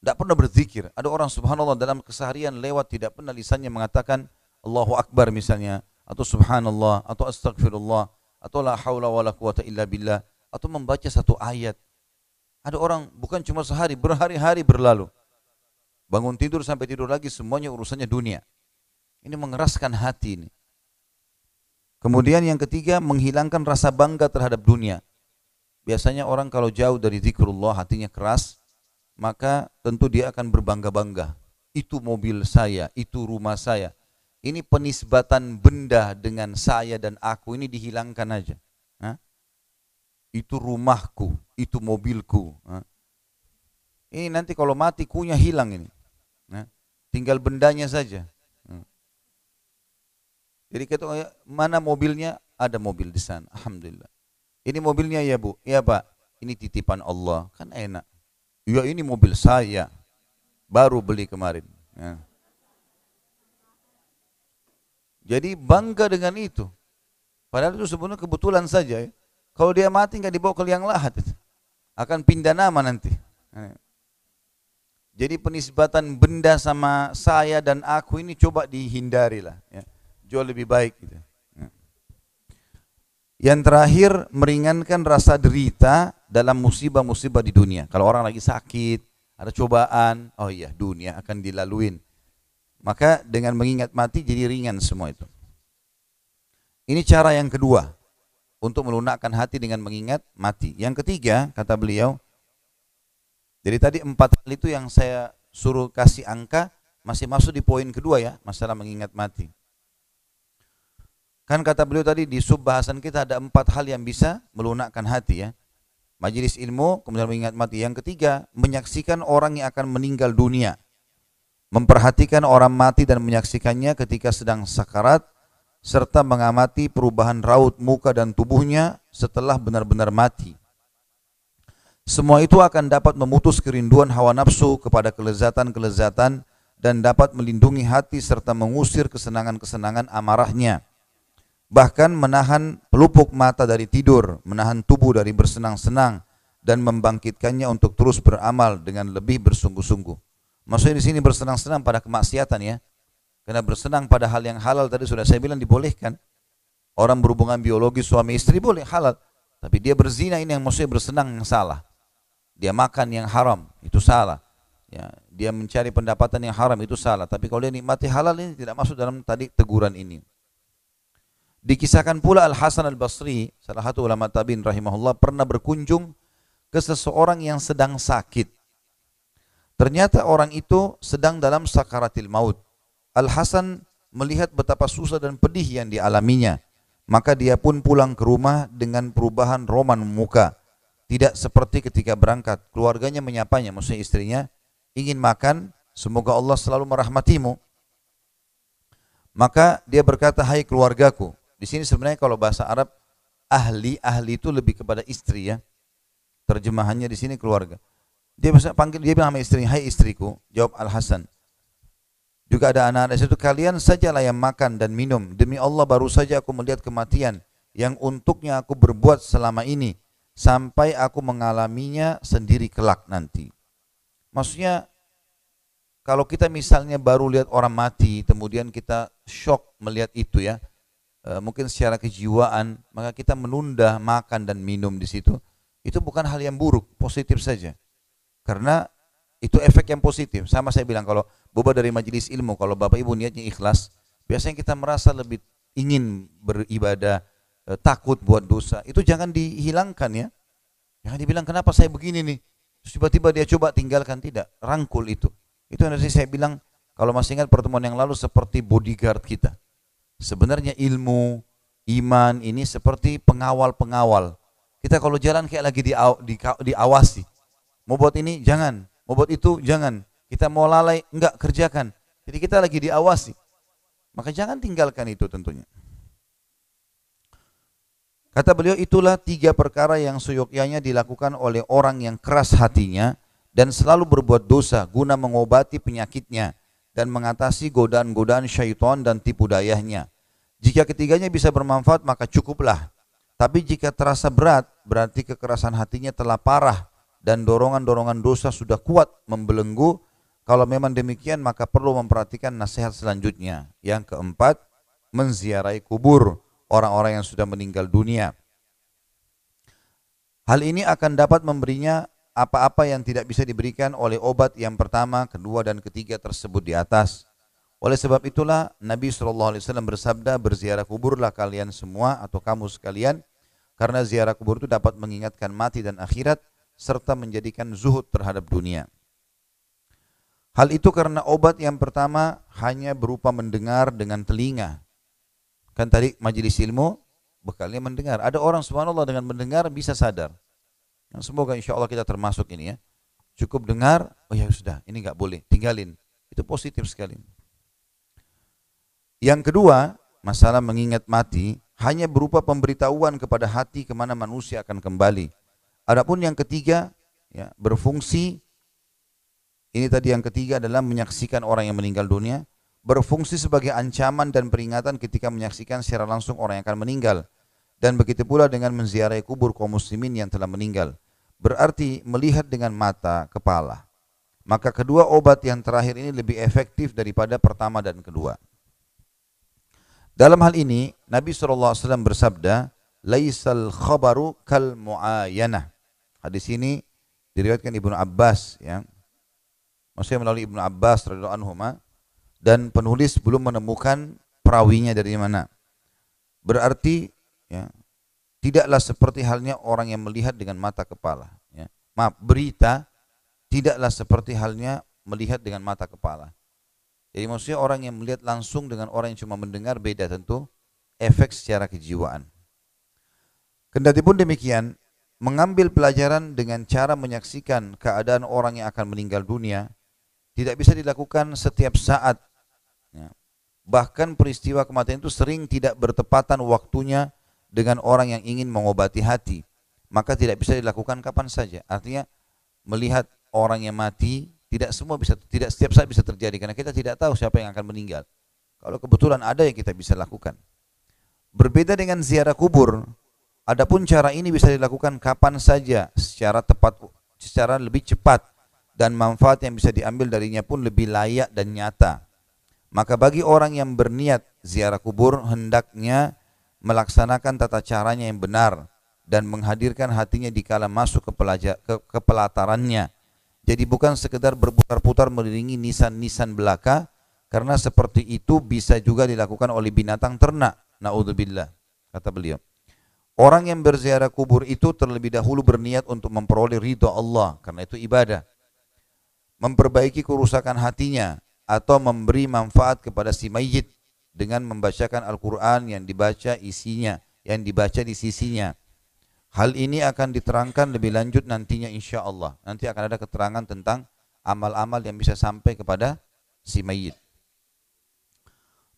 tidak pernah berzikir. Ada orang subhanallah dalam keseharian lewat tidak pernah lisannya mengatakan Allahu Akbar misalnya atau subhanallah atau astagfirullah atau la haula wala quwata illa billah atau membaca satu ayat. Ada orang bukan cuma sehari, berhari-hari berlalu. Bangun tidur sampai tidur lagi semuanya urusannya dunia. Ini mengeraskan hati ini. Kemudian yang ketiga menghilangkan rasa bangga terhadap dunia. Biasanya orang kalau jauh dari zikrullah hatinya keras, maka tentu dia akan berbangga-bangga. Itu mobil saya, itu rumah saya. Ini penisbatan benda dengan saya dan aku ini dihilangkan aja. Hah? Itu rumahku, itu mobilku. Hah? Ini nanti kalau mati kunya hilang ini. Hah? Tinggal bendanya saja. Jadi kita mana mobilnya? Ada mobil di sana. Alhamdulillah. Ini mobilnya ya bu? Ya pak. Ini titipan Allah. Kan enak. Ya ini mobil saya, baru beli kemarin. Ya. Jadi bangga dengan itu. Padahal itu sebenarnya kebetulan saja. Ya. Kalau dia mati nggak dibawa ke liang lahat, akan pindah nama nanti. Ya. Jadi penisbatan benda sama saya dan aku ini coba dihindari lah. Ya. Jauh lebih baik. Gitu. Yang terakhir meringankan rasa derita dalam musibah-musibah di dunia. Kalau orang lagi sakit, ada cobaan, oh iya dunia akan dilaluin. Maka dengan mengingat mati jadi ringan semua itu. Ini cara yang kedua untuk melunakkan hati dengan mengingat mati. Yang ketiga kata beliau, jadi tadi empat hal itu yang saya suruh kasih angka masih masuk di poin kedua ya, masalah mengingat mati. Kan kata beliau tadi di sub bahasan kita ada empat hal yang bisa melunakkan hati ya. Majelis ilmu, kemudian mengingat mati. Yang ketiga, menyaksikan orang yang akan meninggal dunia. Memperhatikan orang mati dan menyaksikannya ketika sedang sakarat, serta mengamati perubahan raut muka dan tubuhnya setelah benar-benar mati. Semua itu akan dapat memutus kerinduan hawa nafsu kepada kelezatan-kelezatan dan dapat melindungi hati serta mengusir kesenangan-kesenangan amarahnya bahkan menahan pelupuk mata dari tidur, menahan tubuh dari bersenang-senang dan membangkitkannya untuk terus beramal dengan lebih bersungguh-sungguh. Maksudnya di sini bersenang-senang pada kemaksiatan ya. Karena bersenang pada hal yang halal tadi sudah saya bilang dibolehkan. Orang berhubungan biologi suami istri boleh halal. Tapi dia berzina ini yang maksudnya bersenang yang salah. Dia makan yang haram, itu salah. Ya, dia mencari pendapatan yang haram itu salah. Tapi kalau dia nikmati halal ini tidak masuk dalam tadi teguran ini. Dikisahkan pula Al Hasan Al Basri, salah satu ulama tabiin rahimahullah pernah berkunjung ke seseorang yang sedang sakit. Ternyata orang itu sedang dalam sakaratil maut. Al Hasan melihat betapa susah dan pedih yang dialaminya. Maka dia pun pulang ke rumah dengan perubahan roman muka. Tidak seperti ketika berangkat. Keluarganya menyapanya, maksudnya istrinya, ingin makan, semoga Allah selalu merahmatimu. Maka dia berkata, hai keluargaku. Di sini sebenarnya kalau bahasa Arab, ahli, ahli itu lebih kepada istri ya. Terjemahannya di sini keluarga. Dia bisa panggil, dia bilang sama istrinya, hai istriku, jawab Al-Hasan. Juga ada anak-anak situ kalian sajalah yang makan dan minum. Demi Allah baru saja aku melihat kematian yang untuknya aku berbuat selama ini sampai aku mengalaminya sendiri kelak nanti. Maksudnya kalau kita misalnya baru lihat orang mati, kemudian kita shock melihat itu ya, mungkin secara kejiwaan, maka kita menunda makan dan minum di situ. Itu bukan hal yang buruk, positif saja. Karena itu efek yang positif. Sama saya bilang kalau boba dari majelis ilmu, kalau Bapak Ibu niatnya ikhlas, biasanya kita merasa lebih ingin beribadah, eh, takut buat dosa. Itu jangan dihilangkan ya. Jangan dibilang kenapa saya begini nih. tiba-tiba dia coba tinggalkan tidak, rangkul itu. Itu yang saya bilang kalau masih ingat pertemuan yang lalu seperti bodyguard kita. Sebenarnya ilmu, iman ini seperti pengawal-pengawal. Kita kalau jalan kayak lagi di, di, diawasi. Mau buat ini jangan, Mau buat itu jangan. Kita mau lalai enggak kerjakan. Jadi kita lagi diawasi. Maka jangan tinggalkan itu tentunya. Kata beliau itulah tiga perkara yang seyogyanya dilakukan oleh orang yang keras hatinya dan selalu berbuat dosa guna mengobati penyakitnya dan mengatasi godaan-godaan syaitan dan tipu dayanya. Jika ketiganya bisa bermanfaat maka cukuplah. Tapi jika terasa berat berarti kekerasan hatinya telah parah dan dorongan-dorongan dosa sudah kuat membelenggu, kalau memang demikian maka perlu memperhatikan nasihat selanjutnya. Yang keempat, menziarahi kubur orang-orang yang sudah meninggal dunia. Hal ini akan dapat memberinya apa-apa yang tidak bisa diberikan oleh obat yang pertama, kedua, dan ketiga tersebut di atas. Oleh sebab itulah Nabi SAW bersabda, berziarah kuburlah kalian semua atau kamu sekalian, karena ziarah kubur itu dapat mengingatkan mati dan akhirat, serta menjadikan zuhud terhadap dunia. Hal itu karena obat yang pertama hanya berupa mendengar dengan telinga. Kan tadi majelis ilmu bekalnya mendengar. Ada orang subhanallah dengan mendengar bisa sadar. Nah, semoga insya Allah kita termasuk ini ya. Cukup dengar, oh ya sudah, ini nggak boleh, tinggalin. Itu positif sekali. Yang kedua, masalah mengingat mati hanya berupa pemberitahuan kepada hati ke mana manusia akan kembali Adapun yang ketiga ya, berfungsi ini tadi yang ketiga adalah menyaksikan orang yang meninggal dunia berfungsi sebagai ancaman dan peringatan ketika menyaksikan secara langsung orang yang akan meninggal dan begitu pula dengan menziarahi kubur kaum muslimin yang telah meninggal berarti melihat dengan mata kepala maka kedua obat yang terakhir ini lebih efektif daripada pertama dan kedua dalam hal ini Nabi SAW bersabda laisal khabaru kal muayanah. Hadis ini diriwayatkan Ibnu Abbas ya. Maksudnya melalui Ibnu Abbas radhiyallahu anhu dan penulis belum menemukan perawinya dari mana. Berarti ya tidaklah seperti halnya orang yang melihat dengan mata kepala ya. Maaf, berita tidaklah seperti halnya melihat dengan mata kepala. Jadi maksudnya orang yang melihat langsung dengan orang yang cuma mendengar beda tentu efek secara kejiwaan. Kendati pun demikian, mengambil pelajaran dengan cara menyaksikan keadaan orang yang akan meninggal dunia tidak bisa dilakukan setiap saat. Ya. Bahkan peristiwa kematian itu sering tidak bertepatan waktunya dengan orang yang ingin mengobati hati. Maka tidak bisa dilakukan kapan saja. Artinya melihat orang yang mati tidak semua bisa tidak setiap saat bisa terjadi karena kita tidak tahu siapa yang akan meninggal. Kalau kebetulan ada yang kita bisa lakukan. Berbeda dengan ziarah kubur, Adapun cara ini bisa dilakukan kapan saja secara tepat secara lebih cepat dan manfaat yang bisa diambil darinya pun lebih layak dan nyata. Maka bagi orang yang berniat ziarah kubur hendaknya melaksanakan tata caranya yang benar dan menghadirkan hatinya di kala masuk ke, pelajar, ke, ke pelatarannya. Jadi bukan sekedar berputar-putar meliringi nisan-nisan belaka karena seperti itu bisa juga dilakukan oleh binatang ternak. Naudzubillah, kata beliau. Orang yang berziarah kubur itu terlebih dahulu berniat untuk memperoleh ridho Allah karena itu ibadah. Memperbaiki kerusakan hatinya atau memberi manfaat kepada si mayit dengan membacakan Al-Quran yang dibaca isinya, yang dibaca di sisinya. Hal ini akan diterangkan lebih lanjut nantinya insya Allah. Nanti akan ada keterangan tentang amal-amal yang bisa sampai kepada si mayit.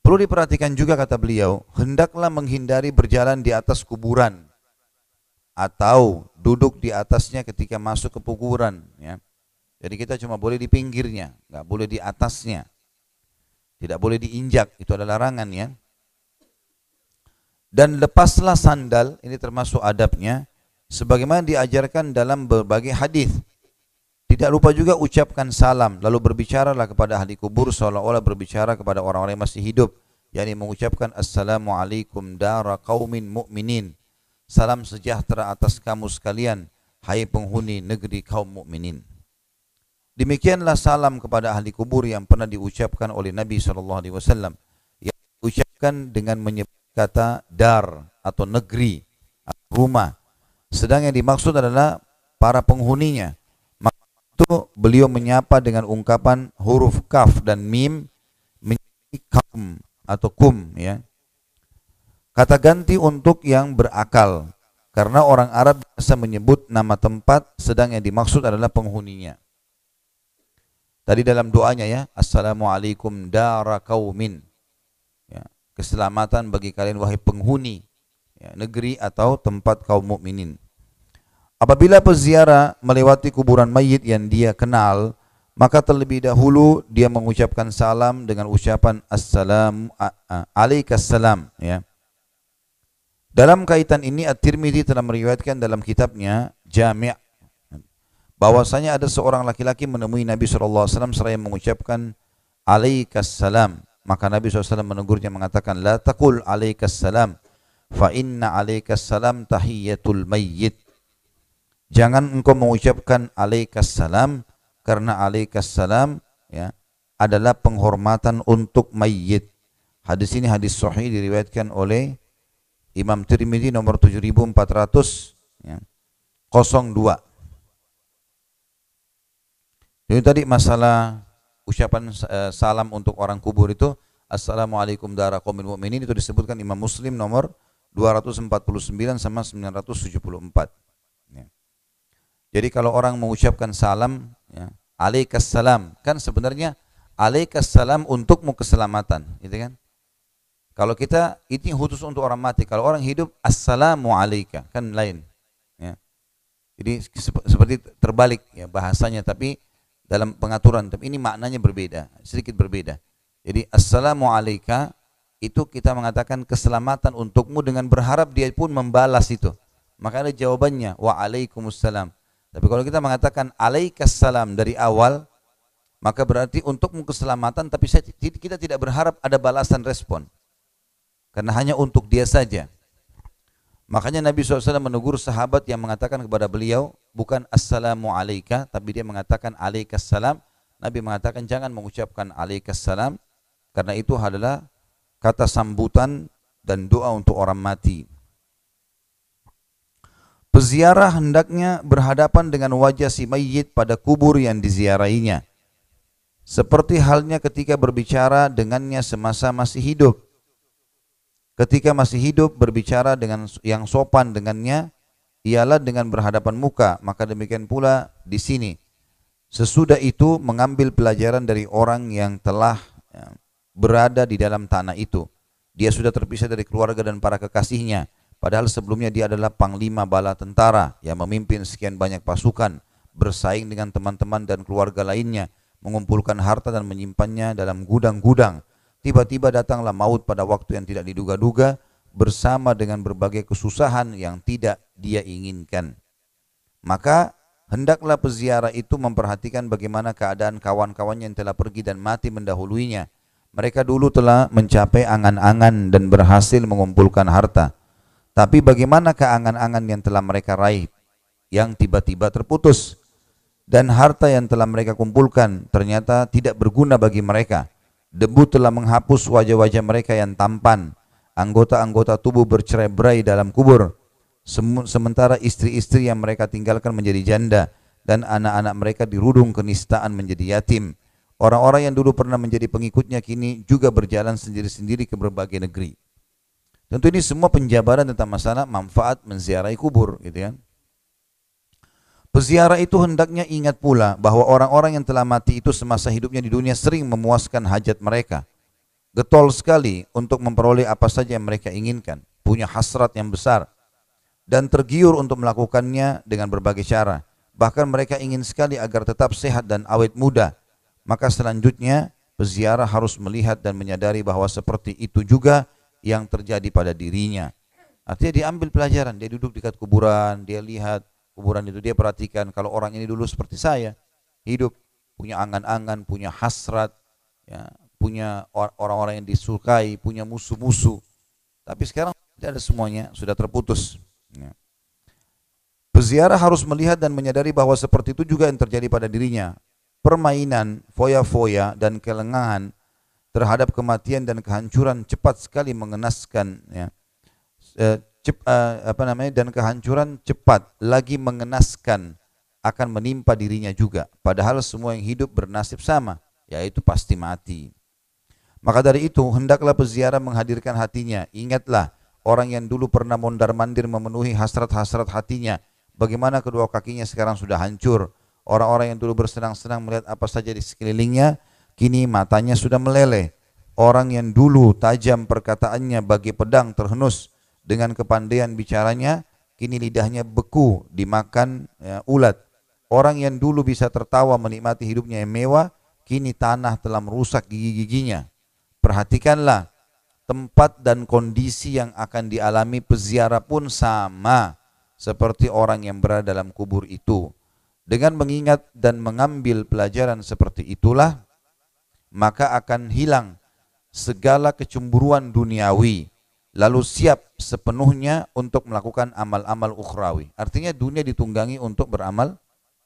Perlu diperhatikan juga kata beliau, hendaklah menghindari berjalan di atas kuburan atau duduk di atasnya ketika masuk ke kuburan. Ya. Jadi kita cuma boleh di pinggirnya, nggak boleh di atasnya. Tidak boleh diinjak, itu adalah larangan ya. Dan lepaslah sandal, ini termasuk adabnya, sebagaimana diajarkan dalam berbagai hadis. Tidak lupa juga ucapkan salam, lalu berbicaralah kepada ahli kubur seolah-olah berbicara kepada orang-orang yang masih hidup, yakni mengucapkan assalamualaikum dara qaumin mu'minin. Salam sejahtera atas kamu sekalian, hai penghuni negeri kaum mukminin. Demikianlah salam kepada ahli kubur yang pernah diucapkan oleh Nabi sallallahu alaihi wasallam yang diucapkan dengan menyebut kata dar atau negeri, rumah. Sedang yang dimaksud adalah para penghuninya itu beliau menyapa dengan ungkapan huruf kaf dan mim menjadi kum atau kum ya. Kata ganti untuk yang berakal karena orang Arab biasa menyebut nama tempat sedang yang dimaksud adalah penghuninya. Tadi dalam doanya ya, Assalamualaikum dara kaumin. Ya, keselamatan bagi kalian wahai penghuni ya, negeri atau tempat kaum mukminin. Apabila peziarah melewati kuburan mayit yang dia kenal, maka terlebih dahulu dia mengucapkan salam dengan ucapan assalamu alaikassalam ya. Dalam kaitan ini At-Tirmidzi telah meriwayatkan dalam kitabnya Jami' bahwasanya ada seorang laki-laki menemui Nabi SAW seraya mengucapkan alaikassalam maka Nabi SAW menegurnya mengatakan la taqul alaikassalam fa inna alaikassalam tahiyatul mayyit Jangan engkau mengucapkan alaikas salam karena alaikas salam ya adalah penghormatan untuk mayit. Hadis ini hadis sahih diriwayatkan oleh Imam Tirmidzi nomor 7400 ya, 02. Jadi tadi masalah ucapan uh, salam untuk orang kubur itu Assalamualaikum dara qaumin mu'minin itu disebutkan Imam Muslim nomor 249 sama 974. Jadi kalau orang mengucapkan salam, ya, alaikas salam, kan sebenarnya alaikas salam untukmu keselamatan, gitu kan? Kalau kita itu khusus untuk orang mati. Kalau orang hidup, assalamu alaika, kan lain. Ya. Jadi seperti terbalik ya bahasanya, tapi dalam pengaturan, tapi ini maknanya berbeda, sedikit berbeda. Jadi assalamu alaika itu kita mengatakan keselamatan untukmu dengan berharap dia pun membalas itu. Maka ada jawabannya wa alaikumussalam. Tapi kalau kita mengatakan alaikas salam dari awal, maka berarti untukmu keselamatan, tapi kita tidak berharap ada balasan respon. Karena hanya untuk dia saja. Makanya Nabi SAW menegur sahabat yang mengatakan kepada beliau, bukan assalamu alaika, tapi dia mengatakan alaikas salam. Nabi mengatakan jangan mengucapkan alaikas salam, karena itu adalah kata sambutan dan doa untuk orang mati. Peziarah hendaknya berhadapan dengan wajah si mayit pada kubur yang diziarahinya. Seperti halnya ketika berbicara dengannya semasa masih hidup. Ketika masih hidup berbicara dengan yang sopan dengannya ialah dengan berhadapan muka, maka demikian pula di sini. Sesudah itu mengambil pelajaran dari orang yang telah ya, berada di dalam tanah itu. Dia sudah terpisah dari keluarga dan para kekasihnya Padahal sebelumnya dia adalah panglima bala tentara yang memimpin sekian banyak pasukan, bersaing dengan teman-teman dan keluarga lainnya, mengumpulkan harta dan menyimpannya dalam gudang-gudang. Tiba-tiba datanglah maut pada waktu yang tidak diduga-duga bersama dengan berbagai kesusahan yang tidak dia inginkan. Maka hendaklah peziarah itu memperhatikan bagaimana keadaan kawan-kawannya yang telah pergi dan mati mendahuluinya. Mereka dulu telah mencapai angan-angan dan berhasil mengumpulkan harta. Tapi bagaimana keangan-angan yang telah mereka raih yang tiba-tiba terputus dan harta yang telah mereka kumpulkan ternyata tidak berguna bagi mereka. Debu telah menghapus wajah-wajah mereka yang tampan. Anggota-anggota tubuh bercerai-berai dalam kubur. Sementara istri-istri yang mereka tinggalkan menjadi janda dan anak-anak mereka dirudung kenistaan menjadi yatim. Orang-orang yang dulu pernah menjadi pengikutnya kini juga berjalan sendiri-sendiri ke berbagai negeri. Tentu ini semua penjabaran tentang masalah manfaat menziarahi kubur, gitu kan. Peziarah itu hendaknya ingat pula bahwa orang-orang yang telah mati itu semasa hidupnya di dunia sering memuaskan hajat mereka. Getol sekali untuk memperoleh apa saja yang mereka inginkan, punya hasrat yang besar, dan tergiur untuk melakukannya dengan berbagai cara. Bahkan mereka ingin sekali agar tetap sehat dan awet muda, maka selanjutnya peziarah harus melihat dan menyadari bahwa seperti itu juga yang terjadi pada dirinya. Artinya diambil pelajaran, dia duduk dekat kuburan, dia lihat kuburan itu, dia perhatikan kalau orang ini dulu seperti saya, hidup, punya angan-angan, punya hasrat, ya, punya orang-orang yang disukai, punya musuh-musuh. Tapi sekarang tidak ada semuanya, sudah terputus. Ya. Peziarah harus melihat dan menyadari bahwa seperti itu juga yang terjadi pada dirinya permainan, foya-foya dan kelengahan terhadap kematian dan kehancuran cepat sekali mengenaskan ya. E, cep, uh, apa namanya dan kehancuran cepat lagi mengenaskan akan menimpa dirinya juga. Padahal semua yang hidup bernasib sama yaitu pasti mati. Maka dari itu hendaklah peziarah menghadirkan hatinya. Ingatlah orang yang dulu pernah mondar-mandir memenuhi hasrat-hasrat hatinya bagaimana kedua kakinya sekarang sudah hancur. Orang-orang yang dulu bersenang-senang melihat apa saja di sekelilingnya, kini matanya sudah meleleh. Orang yang dulu tajam perkataannya bagi pedang terhenus dengan kepandaian bicaranya, kini lidahnya beku dimakan ya, ulat. Orang yang dulu bisa tertawa menikmati hidupnya yang mewah, kini tanah telah merusak gigi-giginya. Perhatikanlah, tempat dan kondisi yang akan dialami peziarah pun sama seperti orang yang berada dalam kubur itu. Dengan mengingat dan mengambil pelajaran seperti itulah, maka akan hilang segala kecemburuan duniawi, lalu siap sepenuhnya untuk melakukan amal-amal ukhrawi. Artinya dunia ditunggangi untuk beramal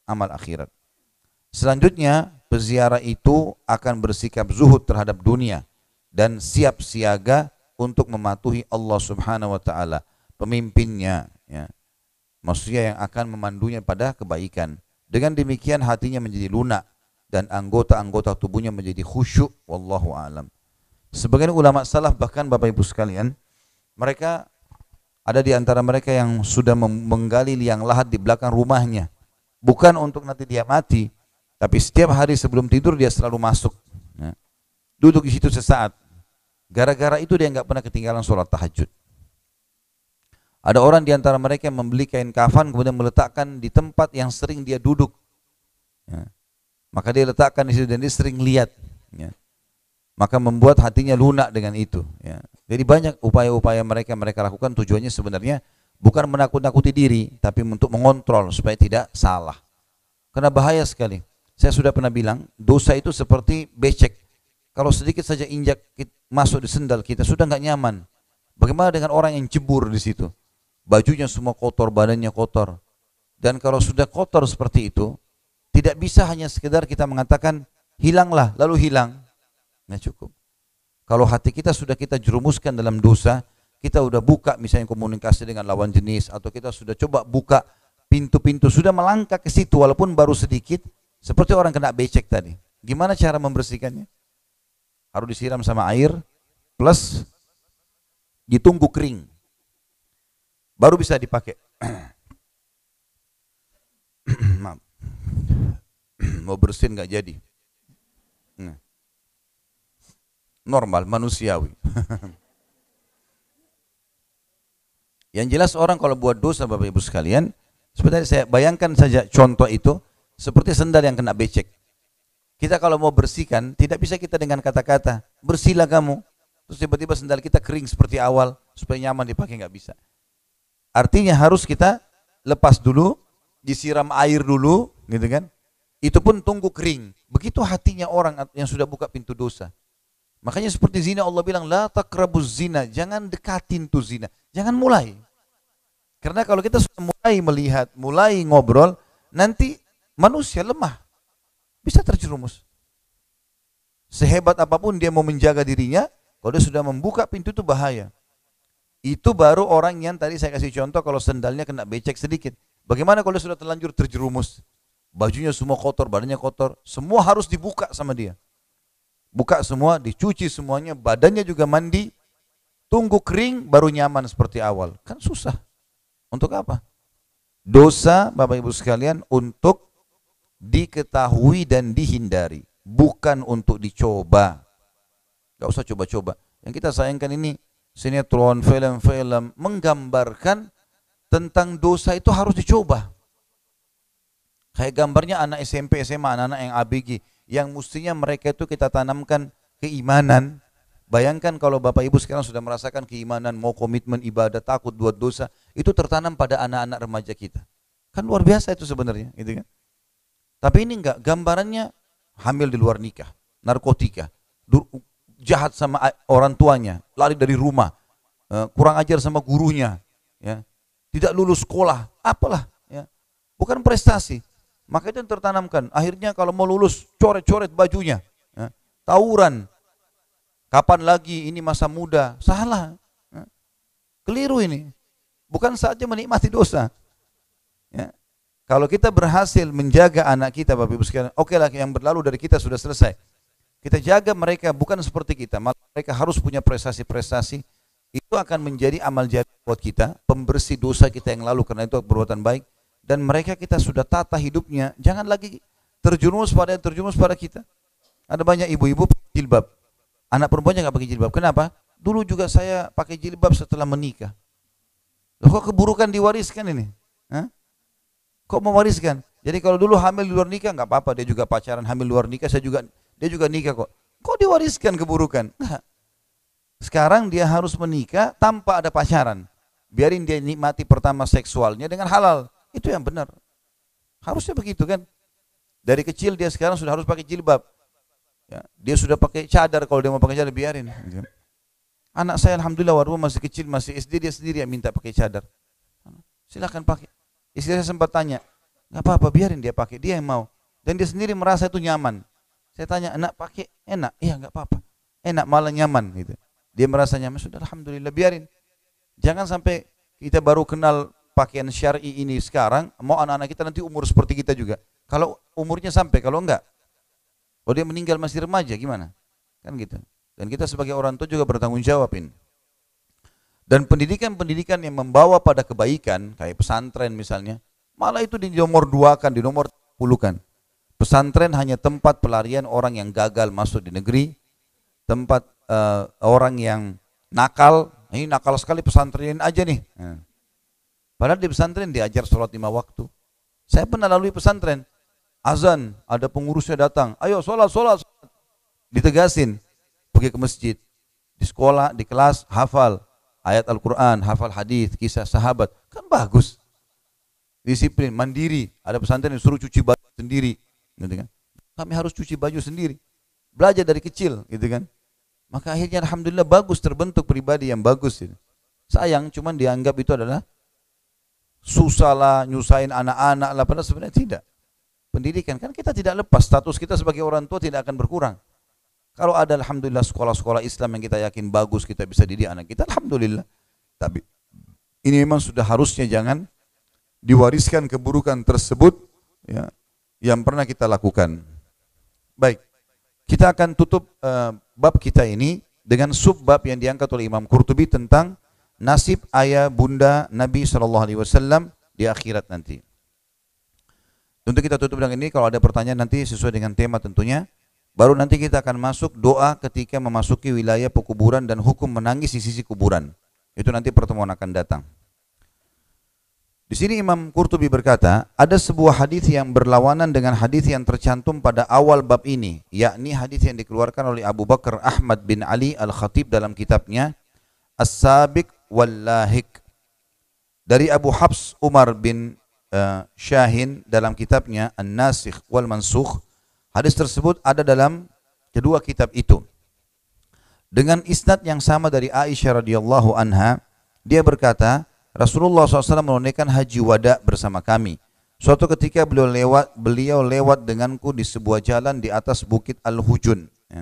amal akhirat. Selanjutnya, peziarah itu akan bersikap zuhud terhadap dunia dan siap siaga untuk mematuhi Allah Subhanahu wa taala, pemimpinnya ya. Maksudnya yang akan memandunya pada kebaikan. Dengan demikian hatinya menjadi lunak dan anggota-anggota tubuhnya menjadi khusyuk wallahu alam. Sebagian ulama salaf bahkan Bapak Ibu sekalian, mereka ada di antara mereka yang sudah menggali liang lahat di belakang rumahnya. Bukan untuk nanti dia mati, tapi setiap hari sebelum tidur dia selalu masuk. Ya. Duduk di situ sesaat. Gara-gara itu dia nggak pernah ketinggalan sholat tahajud. Ada orang di antara mereka yang membeli kain kafan kemudian meletakkan di tempat yang sering dia duduk. Ya. Maka dia letakkan di situ dan dia sering lihat. Ya. Maka membuat hatinya lunak dengan itu. Ya. Jadi banyak upaya-upaya mereka mereka lakukan tujuannya sebenarnya bukan menakut-nakuti diri, tapi untuk mengontrol supaya tidak salah. Karena bahaya sekali. Saya sudah pernah bilang, dosa itu seperti becek. Kalau sedikit saja injak masuk di sendal kita, sudah nggak nyaman. Bagaimana dengan orang yang cebur di situ? bajunya semua kotor, badannya kotor. Dan kalau sudah kotor seperti itu, tidak bisa hanya sekedar kita mengatakan hilanglah lalu hilang. Nah cukup. Kalau hati kita sudah kita jerumuskan dalam dosa, kita sudah buka misalnya komunikasi dengan lawan jenis atau kita sudah coba buka pintu-pintu sudah melangkah ke situ walaupun baru sedikit seperti orang kena becek tadi. Gimana cara membersihkannya? Harus disiram sama air plus ditunggu kering baru bisa dipakai. Maaf. Mau bersin nggak jadi. Nah. Normal, manusiawi. Yang jelas orang kalau buat dosa Bapak Ibu sekalian, seperti saya bayangkan saja contoh itu seperti sendal yang kena becek. Kita kalau mau bersihkan, tidak bisa kita dengan kata-kata, bersihlah kamu. Terus tiba-tiba sendal kita kering seperti awal, supaya nyaman dipakai nggak bisa. Artinya harus kita lepas dulu, disiram air dulu, gitu kan? Itu pun tunggu kering. Begitu hatinya orang yang sudah buka pintu dosa. Makanya seperti zina Allah bilang la takrabuz zina, jangan dekatin tuh zina, jangan mulai. Karena kalau kita sudah mulai melihat, mulai ngobrol, nanti manusia lemah, bisa terjerumus. Sehebat apa pun dia mau menjaga dirinya, kalau dia sudah membuka pintu itu bahaya. Itu baru orang yang tadi saya kasih contoh kalau sendalnya kena becek sedikit. Bagaimana kalau dia sudah terlanjur terjerumus? Bajunya semua kotor, badannya kotor, semua harus dibuka sama dia. Buka semua, dicuci semuanya, badannya juga mandi, tunggu kering baru nyaman seperti awal. Kan susah. Untuk apa? Dosa Bapak Ibu sekalian untuk diketahui dan dihindari bukan untuk dicoba. Gak usah coba-coba. Yang kita sayangkan ini sinetron, film-film menggambarkan tentang dosa itu harus dicoba. Kayak gambarnya anak SMP, SMA, anak-anak yang ABG, yang mestinya mereka itu kita tanamkan keimanan. Bayangkan kalau Bapak Ibu sekarang sudah merasakan keimanan, mau komitmen ibadah, takut buat dosa, itu tertanam pada anak-anak remaja kita. Kan luar biasa itu sebenarnya, gitu kan? Tapi ini enggak, gambarannya hamil di luar nikah, narkotika, jahat sama orang tuanya, lari dari rumah, eh, kurang ajar sama gurunya, ya, tidak lulus sekolah, apalah, ya, bukan prestasi. Maka itu yang tertanamkan. Akhirnya kalau mau lulus, coret-coret bajunya, ya, tawuran. Kapan lagi ini masa muda? Salah, ya. keliru ini. Bukan saja menikmati dosa. Ya. Kalau kita berhasil menjaga anak kita Bapak Ibu sekalian, oke okay lah yang berlalu dari kita sudah selesai. Kita jaga mereka bukan seperti kita, malah mereka harus punya prestasi-prestasi. Itu akan menjadi amal jari buat kita, pembersih dosa kita yang lalu karena itu perbuatan baik. Dan mereka kita sudah tata hidupnya, jangan lagi terjerumus pada terjerumus pada kita. Ada banyak ibu-ibu jilbab, anak perempuannya nggak pakai jilbab. Kenapa? Dulu juga saya pakai jilbab setelah menikah. Loh, kok keburukan diwariskan ini? Hah? Kok mewariskan? Jadi kalau dulu hamil di luar nikah nggak apa-apa, dia juga pacaran hamil luar nikah, saya juga dia juga nikah kok. Kok diwariskan keburukan? Sekarang dia harus menikah tanpa ada pacaran. Biarin dia nikmati pertama seksualnya dengan halal. Itu yang benar. Harusnya begitu kan? Dari kecil dia sekarang sudah harus pakai jilbab. Ya, dia sudah pakai cadar kalau dia mau pakai cadar biarin. Anak saya alhamdulillah waru masih kecil masih SD dia sendiri yang minta pakai cadar. Silahkan pakai. Istri saya sempat tanya, nggak apa-apa biarin dia pakai, dia yang mau. Dan dia sendiri merasa itu nyaman. Saya tanya, enak pakai? Enak. Iya nggak apa-apa. Enak malah nyaman gitu. Dia merasa nyaman, sudah alhamdulillah biarin. Jangan sampai kita baru kenal pakaian syar'i ini sekarang, mau anak-anak kita nanti umur seperti kita juga. Kalau umurnya sampai, kalau enggak, kalau dia meninggal masih remaja gimana? Kan gitu. Dan kita sebagai orang tua juga bertanggung jawab ini. Dan pendidikan-pendidikan yang membawa pada kebaikan, kayak pesantren misalnya, malah itu di nomor dua kan, di nomor puluh Pesantren hanya tempat pelarian orang yang gagal masuk di negeri, tempat uh, orang yang nakal, ini nakal sekali pesantren aja nih. Nah. Padahal di pesantren diajar sholat lima waktu. Saya pernah lalui pesantren, azan, ada pengurusnya datang, ayo sholat, sholat, sholat. Ditegasin, pergi ke masjid. Di sekolah, di kelas, hafal ayat Al-Quran, hafal hadis, kisah sahabat, kan bagus. Disiplin, mandiri. Ada pesantren yang suruh cuci baju sendiri, gitu kan? Kami harus cuci baju sendiri. Belajar dari kecil, gitu kan? Maka akhirnya alhamdulillah bagus terbentuk pribadi yang bagus. Gitu. Sayang, cuman dianggap itu adalah susah lah, nyusahin anak-anak lah, padahal sebenarnya tidak. Pendidikan kan kita tidak lepas, status kita sebagai orang tua tidak akan berkurang. Kalau ada alhamdulillah sekolah-sekolah Islam yang kita yakin bagus kita bisa didik anak kita, alhamdulillah. Tapi ini memang sudah harusnya jangan diwariskan keburukan tersebut ya yang pernah kita lakukan. Baik. Kita akan tutup uh, bab kita ini dengan sub bab yang diangkat oleh Imam Qurtubi tentang nasib ayah bunda Nabi wasallam di akhirat nanti. Tentu kita tutup dengan ini kalau ada pertanyaan nanti sesuai dengan tema tentunya Baru nanti kita akan masuk doa ketika memasuki wilayah pekuburan dan hukum menangis di sisi kuburan. Itu nanti pertemuan akan datang. Di sini Imam Qurtubi berkata, ada sebuah hadis yang berlawanan dengan hadis yang tercantum pada awal bab ini, yakni hadis yang dikeluarkan oleh Abu Bakar Ahmad bin Ali Al-Khatib dalam kitabnya As-Sabiq wal Lahik. Dari Abu Habs Umar bin uh, Syahin dalam kitabnya An-Nasikh wal Mansukh Hadis tersebut ada dalam kedua kitab itu. Dengan isnad yang sama dari Aisyah radhiyallahu anha, dia berkata, Rasulullah SAW menunaikan haji wada bersama kami. Suatu ketika beliau lewat, beliau lewat denganku di sebuah jalan di atas bukit Al-Hujun. Ya.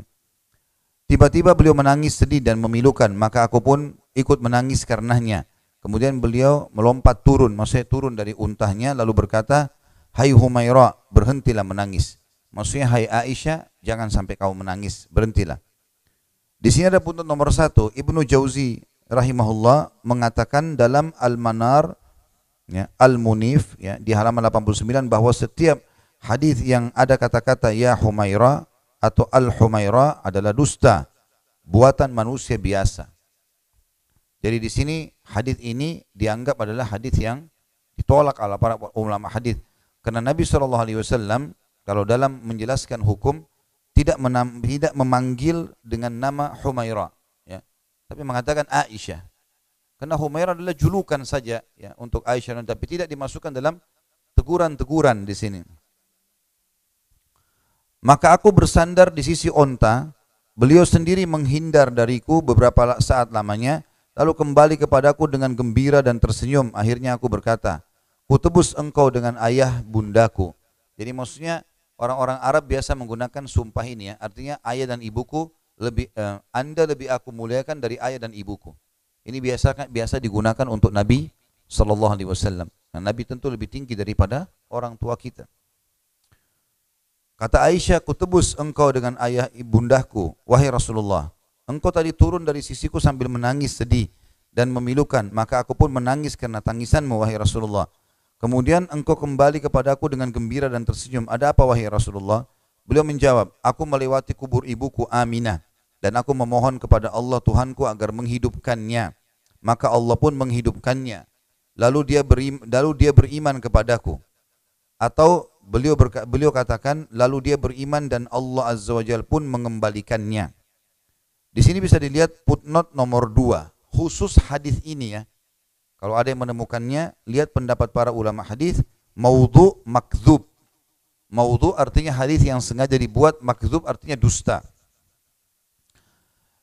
Tiba-tiba beliau menangis sedih dan memilukan, maka aku pun ikut menangis karenanya. Kemudian beliau melompat turun, maksudnya turun dari untahnya lalu berkata, Hai Humaira, berhentilah menangis. Maksudnya, Hai Aisyah, jangan sampai kau menangis, berhentilah. Di sini ada punto nomor satu, Ibnu Jauzi rahimahullah mengatakan dalam Al-Manar ya, Al-Munif ya, di halaman 89 bahwa setiap hadis yang ada kata-kata ya Humaira atau Al-Humaira adalah dusta buatan manusia biasa. Jadi di sini hadis ini dianggap adalah hadis yang ditolak oleh para ulama hadis karena Nabi Shallallahu alaihi wasallam kalau dalam menjelaskan hukum tidak menam, tidak memanggil dengan nama Humaira tapi mengatakan Aisyah. Karena Humairah adalah julukan saja ya untuk Aisyah tapi tidak dimasukkan dalam teguran-teguran di sini. Maka aku bersandar di sisi onta, beliau sendiri menghindar dariku beberapa saat lamanya, lalu kembali kepadaku dengan gembira dan tersenyum. Akhirnya aku berkata, kutebus engkau dengan ayah bundaku. Jadi maksudnya orang-orang Arab biasa menggunakan sumpah ini ya, artinya ayah dan ibuku lebih uh, Anda lebih aku muliakan dari ayah dan ibuku. Ini biasa biasa digunakan untuk Nabi sallallahu alaihi wasallam. Nah, Nabi tentu lebih tinggi daripada orang tua kita. Kata Aisyah, kutebus engkau dengan ayah ibundaku, wahai Rasulullah. Engkau tadi turun dari sisiku sambil menangis sedih dan memilukan, maka aku pun menangis karena tangisanmu, wahai Rasulullah. Kemudian engkau kembali kepadaku dengan gembira dan tersenyum. Ada apa, wahai Rasulullah? Beliau menjawab, aku melewati kubur ibuku Aminah dan aku memohon kepada Allah Tuhanku agar menghidupkannya. Maka Allah pun menghidupkannya. Lalu dia beriman, lalu dia beriman kepadaku. Atau beliau beliau katakan lalu dia beriman dan Allah Azza wa pun mengembalikannya. Di sini bisa dilihat footnote nomor dua khusus hadis ini ya. Kalau ada yang menemukannya, lihat pendapat para ulama hadis maudhu makdzub Maudhu artinya hadis yang sengaja dibuat, makzub artinya dusta.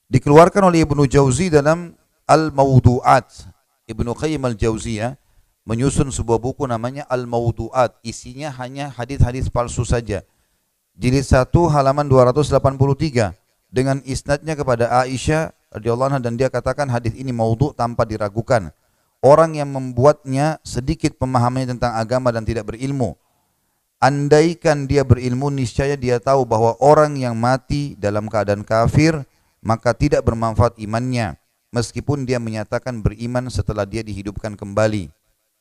Dikeluarkan oleh Ibnu Jauzi dalam Al-Mawdu'at. Ibnu Qayyim Al-Jauziyah menyusun sebuah buku namanya Al-Mawdu'at. Isinya hanya hadis-hadis palsu saja. Jilid 1 halaman 283 dengan isnadnya kepada Aisyah radhiyallahu anha dan dia katakan hadis ini maudhu tanpa diragukan. Orang yang membuatnya sedikit pemahamannya tentang agama dan tidak berilmu Andaikan dia berilmu, niscaya dia tahu bahwa orang yang mati dalam keadaan kafir, maka tidak bermanfaat imannya. Meskipun dia menyatakan beriman setelah dia dihidupkan kembali.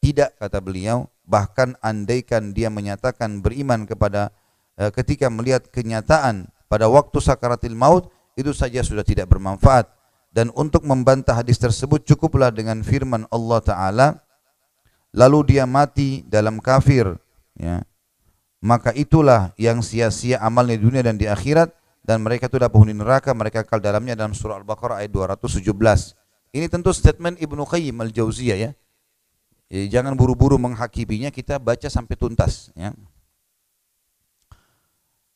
Tidak, kata beliau, bahkan andaikan dia menyatakan beriman kepada eh, ketika melihat kenyataan pada waktu sakaratil maut, itu saja sudah tidak bermanfaat. Dan untuk membantah hadis tersebut cukuplah dengan firman Allah Ta'ala, lalu dia mati dalam kafir, ya, maka itulah yang sia-sia amalnya di dunia dan di akhirat dan mereka itu adalah penghuni neraka mereka kekal dalamnya dalam surah Al-Baqarah ayat 217 ini tentu statement Ibnu Qayyim Al-Jauziyah ya. Jadi, jangan buru-buru menghakiminya kita baca sampai tuntas ya.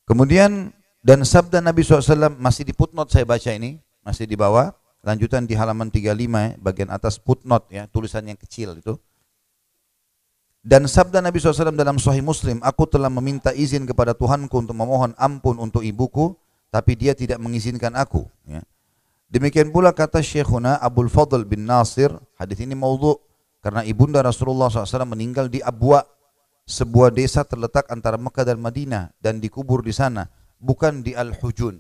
Kemudian dan sabda Nabi SAW masih di footnote saya baca ini masih di bawah lanjutan di halaman 35 ya, bagian atas footnote ya tulisan yang kecil itu dan sabda Nabi SAW dalam Sahih Muslim, aku telah meminta izin kepada Tuhanku untuk memohon ampun untuk ibuku, tapi dia tidak mengizinkan aku. Ya. Demikian pula kata Syekhuna Abdul Fadl bin Nasir, hadis ini maudhu karena ibunda Rasulullah SAW meninggal di Abwa, sebuah desa terletak antara Mekah dan Madinah dan dikubur di sana, bukan di Al-Hujun.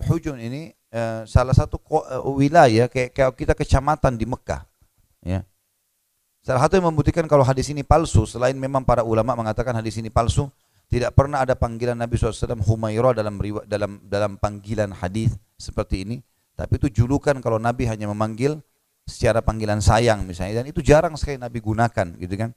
Al-Hujun ini uh, salah satu uh, wilayah kayak, kayak kita kecamatan di Mekah. Ya Salah satu yang membuktikan kalau hadis ini palsu, selain memang para ulama mengatakan hadis ini palsu, tidak pernah ada panggilan Nabi SAW Humairah dalam dalam dalam panggilan hadis seperti ini. Tapi itu julukan kalau Nabi hanya memanggil secara panggilan sayang misalnya, dan itu jarang sekali Nabi gunakan, gitu kan?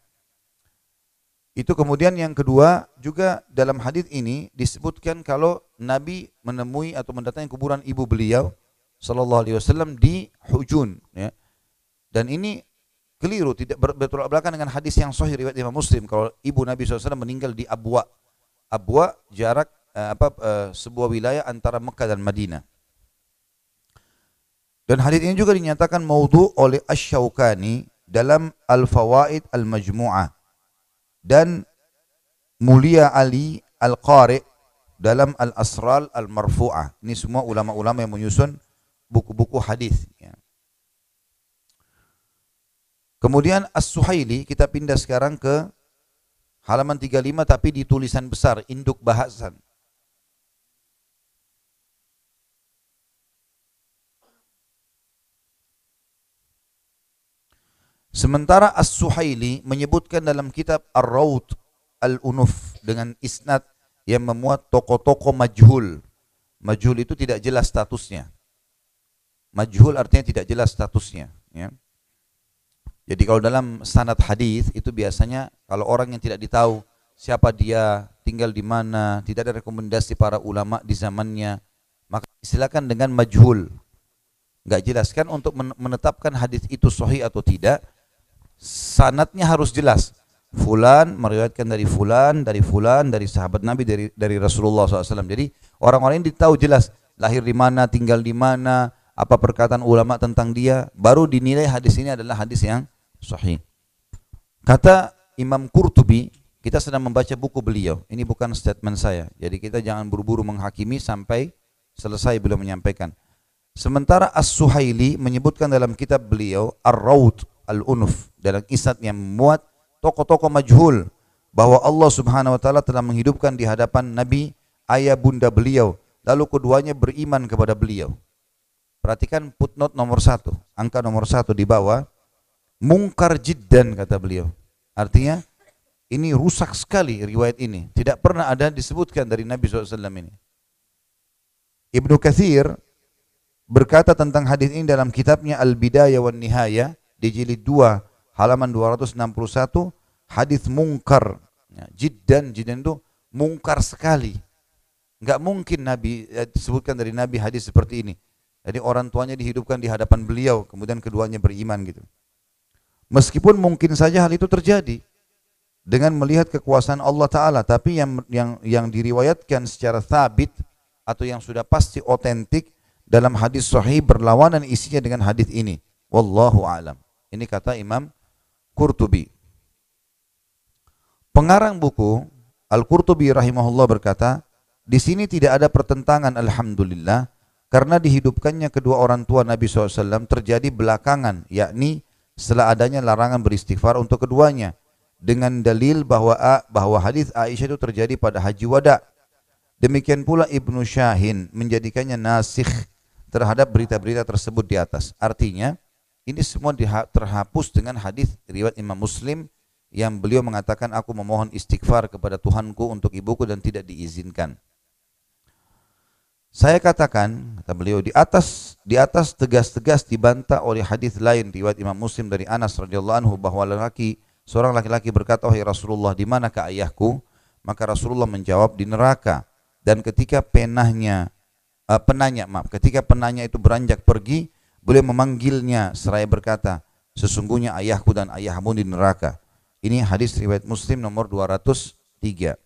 Itu kemudian yang kedua juga dalam hadis ini disebutkan kalau Nabi menemui atau mendatangi kuburan ibu beliau Sallallahu Alaihi Wasallam di Hujun, ya. Dan ini keliru tidak bertolak belakang dengan hadis yang sahih riwayat Imam Muslim. Kalau ibu Nabi SAW meninggal di Abwa. Abwa jarak uh, apa uh, sebuah wilayah antara Mekah dan Madinah. Dan hadis ini juga dinyatakan maudhu oleh Asy-Syaukani dalam Al-Fawaid Al-Majmu'ah dan Mulia Ali Al-Qari dalam Al-Asral Al-Marfu'ah. Ini semua ulama-ulama yang menyusun buku-buku hadis. Ya. Kemudian As-Suhaili kita pindah sekarang ke halaman 35 tapi di tulisan besar induk bahasan. Sementara As-Suhaili menyebutkan dalam kitab Ar-Rawd Al-Unuf dengan isnad yang memuat tokoh-tokoh majhul. Majhul itu tidak jelas statusnya. Majhul artinya tidak jelas statusnya. Ya. Jadi kalau dalam sanad hadis itu biasanya kalau orang yang tidak ditahu siapa dia, tinggal di mana, tidak ada rekomendasi para ulama di zamannya, maka silakan dengan majhul. Enggak jelaskan untuk menetapkan hadis itu sahih atau tidak, sanatnya harus jelas. Fulan meriwayatkan dari fulan, dari fulan, dari sahabat Nabi, dari dari Rasulullah SAW. Jadi orang-orang ini tahu jelas lahir di mana, tinggal di mana, apa perkataan ulama tentang dia, baru dinilai hadis ini adalah hadis yang sahih. Kata Imam Qurtubi, kita sedang membaca buku beliau. Ini bukan statement saya. Jadi kita jangan buru-buru menghakimi sampai selesai beliau menyampaikan. Sementara As-Suhaili menyebutkan dalam kitab beliau Ar-Rawd Al-Unuf dalam yang memuat tokoh-tokoh majhul bahwa Allah Subhanahu wa taala telah menghidupkan di hadapan Nabi ayah bunda beliau lalu keduanya beriman kepada beliau. Perhatikan footnote nomor satu, angka nomor satu di bawah. Mungkar jiddan kata beliau. Artinya ini rusak sekali riwayat ini. Tidak pernah ada disebutkan dari Nabi SAW ini. Ibnu Kathir berkata tentang hadis ini dalam kitabnya Al-Bidayah wan Nihayah di jilid 2 halaman 261 hadis mungkar. Ya, jiddan jiddan itu mungkar sekali. Nggak mungkin Nabi ya, disebutkan dari Nabi hadis seperti ini. Jadi orang tuanya dihidupkan di hadapan beliau kemudian keduanya beriman gitu. Meskipun mungkin saja hal itu terjadi dengan melihat kekuasaan Allah Taala tapi yang yang yang diriwayatkan secara sabit atau yang sudah pasti otentik dalam hadis sahih berlawanan isinya dengan hadis ini. Wallahu alam. Ini kata Imam Qurtubi. Pengarang buku Al-Qurtubi rahimahullah berkata, di sini tidak ada pertentangan alhamdulillah karena dihidupkannya kedua orang tua Nabi SAW terjadi belakangan yakni setelah adanya larangan beristighfar untuk keduanya dengan dalil bahwa bahwa hadis Aisyah itu terjadi pada haji wada. Demikian pula Ibnu Syahin menjadikannya nasikh terhadap berita-berita tersebut di atas. Artinya, ini semua terhapus dengan hadis riwayat Imam Muslim yang beliau mengatakan aku memohon istighfar kepada Tuhanku untuk ibuku dan tidak diizinkan. Saya katakan kata beliau di atas di atas tegas-tegas dibantah oleh hadis lain riwayat Imam Muslim dari Anas radhiyallahu anhu bahwa lelaki seorang laki-laki berkata wahai Rasulullah di manakah ayahku? Maka Rasulullah menjawab di neraka. Dan ketika penahnya uh, penanya maaf ketika penanya itu beranjak pergi Beliau memanggilnya seraya berkata, sesungguhnya ayahku dan ayahmu di neraka. Ini hadis riwayat Muslim nomor 203.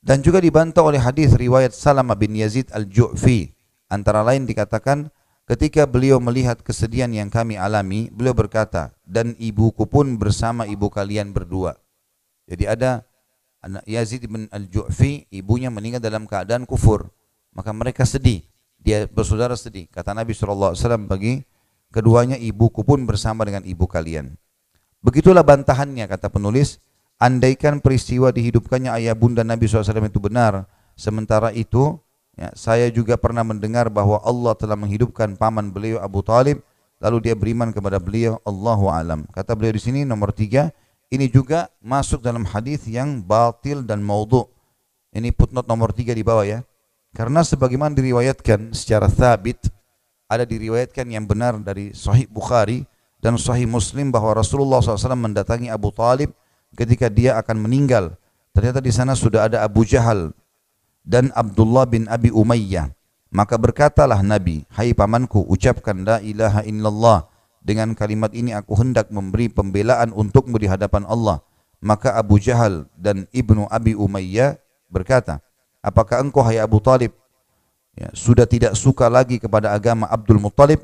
Dan juga dibantah oleh hadis riwayat Salamah bin Yazid al-Ju'fi. Antara lain dikatakan, ketika beliau melihat kesedihan yang kami alami, beliau berkata, dan ibuku pun bersama ibu kalian berdua. Jadi ada Yazid bin al-Ju'fi, ibunya meninggal dalam keadaan kufur. Maka mereka sedih dia bersaudara sedih. Kata Nabi SAW bagi keduanya ibuku pun bersama dengan ibu kalian. Begitulah bantahannya kata penulis. Andaikan peristiwa dihidupkannya ayah bunda Nabi SAW itu benar. Sementara itu ya, saya juga pernah mendengar bahwa Allah telah menghidupkan paman beliau Abu Talib. Lalu dia beriman kepada beliau Allahu alam. Kata beliau di sini nomor tiga. Ini juga masuk dalam hadis yang batil dan maudhu. Ini footnote nomor tiga di bawah ya. Karena sebagaimana diriwayatkan secara thabit, ada diriwayatkan yang benar dari Sahih Bukhari dan Sahih Muslim bahwa Rasulullah SAW mendatangi Abu Talib ketika dia akan meninggal. Ternyata di sana sudah ada Abu Jahal dan Abdullah bin Abi Umayyah. Maka berkatalah Nabi, Hai pamanku, ucapkan la ilaha illallah. Dengan kalimat ini aku hendak memberi pembelaan untukmu di hadapan Allah. Maka Abu Jahal dan Ibnu Abi Umayyah berkata, Apakah engkau hai Abu Talib ya, sudah tidak suka lagi kepada agama Abdul Muttalib?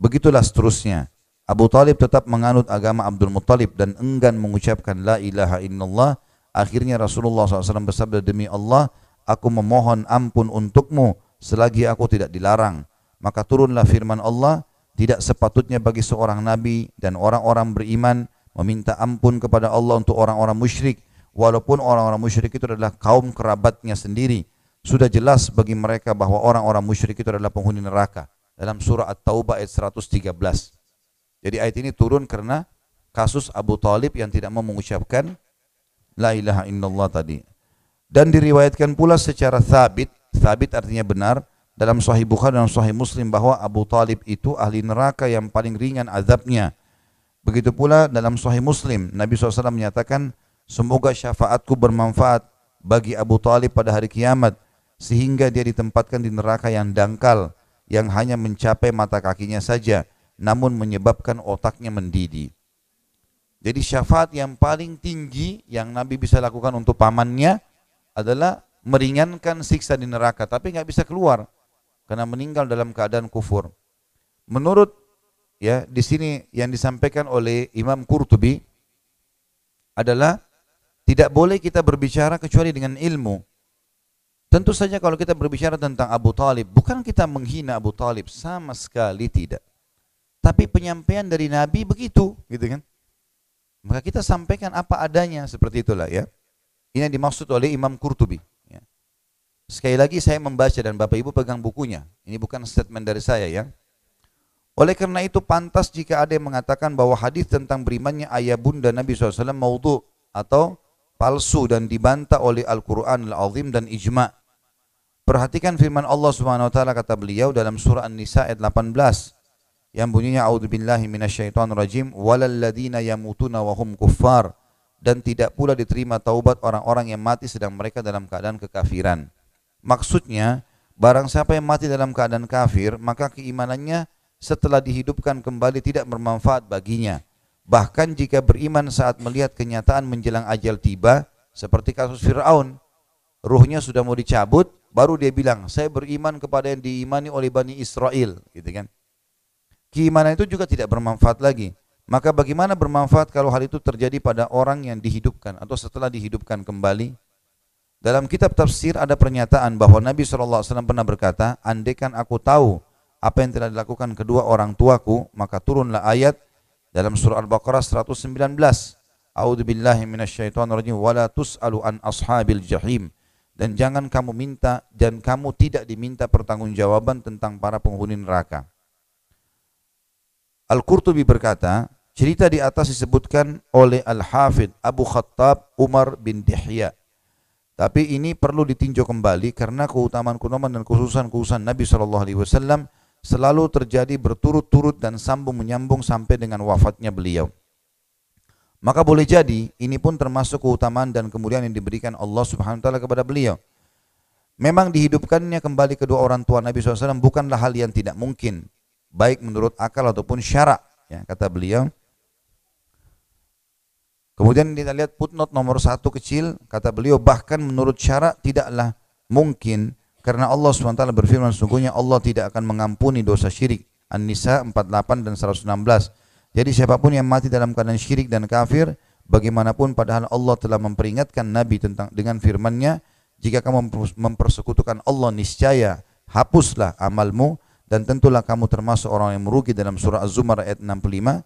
Begitulah seterusnya. Abu Talib tetap menganut agama Abdul Muttalib dan enggan mengucapkan la ilaha illallah. Akhirnya Rasulullah SAW bersabda demi Allah, aku memohon ampun untukmu selagi aku tidak dilarang. Maka turunlah firman Allah, tidak sepatutnya bagi seorang nabi dan orang-orang beriman meminta ampun kepada Allah untuk orang-orang musyrik walaupun orang-orang musyrik itu adalah kaum kerabatnya sendiri sudah jelas bagi mereka bahwa orang-orang musyrik itu adalah penghuni neraka. Dalam surah At-Taubah ayat 113 jadi ayat ini turun karena kasus Abu Talib yang tidak mau mengucapkan la ilaha illallah tadi. Dan diriwayatkan pula secara thabit thabit artinya benar dalam Sahih Bukhari dan Sahih Muslim bahwa Abu Talib itu ahli neraka yang paling ringan azabnya. Begitu pula dalam Sahih Muslim, Nabi SAW menyatakan, semoga syafaatku bermanfaat bagi Abu Talib pada hari kiamat, sehingga dia ditempatkan di neraka yang dangkal, yang hanya mencapai mata kakinya saja, namun menyebabkan otaknya mendidih. Jadi syafaat yang paling tinggi yang Nabi bisa lakukan untuk pamannya adalah meringankan siksa di neraka, tapi nggak bisa keluar karena meninggal dalam keadaan kufur. Menurut ya di sini yang disampaikan oleh Imam Qurtubi adalah tidak boleh kita berbicara kecuali dengan ilmu. Tentu saja kalau kita berbicara tentang Abu Talib, bukan kita menghina Abu Talib, sama sekali tidak. Tapi penyampaian dari Nabi begitu, gitu kan? Maka kita sampaikan apa adanya seperti itulah ya. Ini yang dimaksud oleh Imam Qurtubi. Sekali lagi saya membaca dan Bapak Ibu pegang bukunya. Ini bukan statement dari saya ya. Oleh karena itu pantas jika ada yang mengatakan bahwa hadis tentang berimannya ayah bunda Nabi SAW maudhu atau palsu dan dibantah oleh Al-Quran Al-Azim dan ijma. Perhatikan firman Allah Subhanahu wa taala kata beliau dalam surah An-Nisa ayat 18 yang bunyinya a'udzubillahi minasyaitonirrajim walalladzina yamutuna wa hum kuffar dan tidak pula diterima taubat orang-orang yang mati sedang mereka dalam keadaan kekafiran. Maksudnya, barang siapa yang mati dalam keadaan kafir, maka keimanannya setelah dihidupkan kembali tidak bermanfaat baginya. Bahkan jika beriman saat melihat kenyataan menjelang ajal tiba, seperti kasus Fir'aun, ruhnya sudah mau dicabut, baru dia bilang, saya beriman kepada yang diimani oleh Bani Israel. Gitu kan? Keimanan itu juga tidak bermanfaat lagi. Maka bagaimana bermanfaat kalau hal itu terjadi pada orang yang dihidupkan atau setelah dihidupkan kembali? Dalam kitab tafsir ada pernyataan bahwa Nabi SAW pernah berkata, andaikan aku tahu apa yang telah dilakukan kedua orang tuaku, maka turunlah ayat dalam surah Al-Baqarah 119. A'udzu billahi minasyaitonir rajim wala tus'alu an ashabil jahim. Dan jangan kamu minta dan kamu tidak diminta pertanggungjawaban tentang para penghuni neraka. Al-Qurtubi berkata, cerita di atas disebutkan oleh Al-Hafidh Abu Khattab Umar bin Dihya tapi ini perlu ditinjau kembali karena keutamaan-keutamaan dan khususan-khususan Nabi Wasallam selalu terjadi berturut-turut dan sambung menyambung sampai dengan wafatnya beliau. Maka boleh jadi ini pun termasuk keutamaan dan kemuliaan yang diberikan Allah Subhanahu wa taala kepada beliau. Memang dihidupkannya kembali kedua orang tua Nabi SAW bukanlah hal yang tidak mungkin, baik menurut akal ataupun syarak. Ya, kata beliau, Kemudian kita lihat footnote nomor satu kecil, kata beliau bahkan menurut syarat tidaklah mungkin karena Allah SWT berfirman sungguhnya Allah tidak akan mengampuni dosa syirik. An-Nisa 48 dan 116. Jadi siapa pun yang mati dalam keadaan syirik dan kafir, bagaimanapun padahal Allah telah memperingatkan Nabi tentang dengan firman-Nya, jika kamu mempersekutukan Allah niscaya hapuslah amalmu dan tentulah kamu termasuk orang yang merugi dalam surah Az-Zumar ayat 65.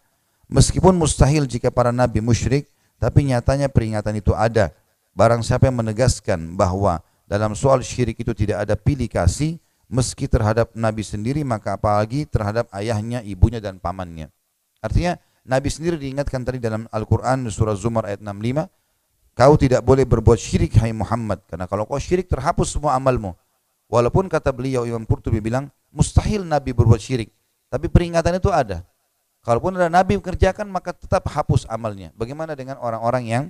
Meskipun mustahil jika para nabi musyrik tapi nyatanya peringatan itu ada. Barang siapa yang menegaskan bahwa dalam soal syirik itu tidak ada pilih kasih, meski terhadap Nabi sendiri, maka apalagi terhadap ayahnya, ibunya, dan pamannya. Artinya, Nabi sendiri diingatkan tadi dalam Al-Quran surah Zumar ayat 65, kau tidak boleh berbuat syirik hai Muhammad, karena kalau kau syirik terhapus semua amalmu. Walaupun kata beliau Imam Qurtubi bilang, mustahil Nabi berbuat syirik, tapi peringatan itu ada. Kalaupun ada nabi mengerjakan maka tetap hapus amalnya. Bagaimana dengan orang-orang yang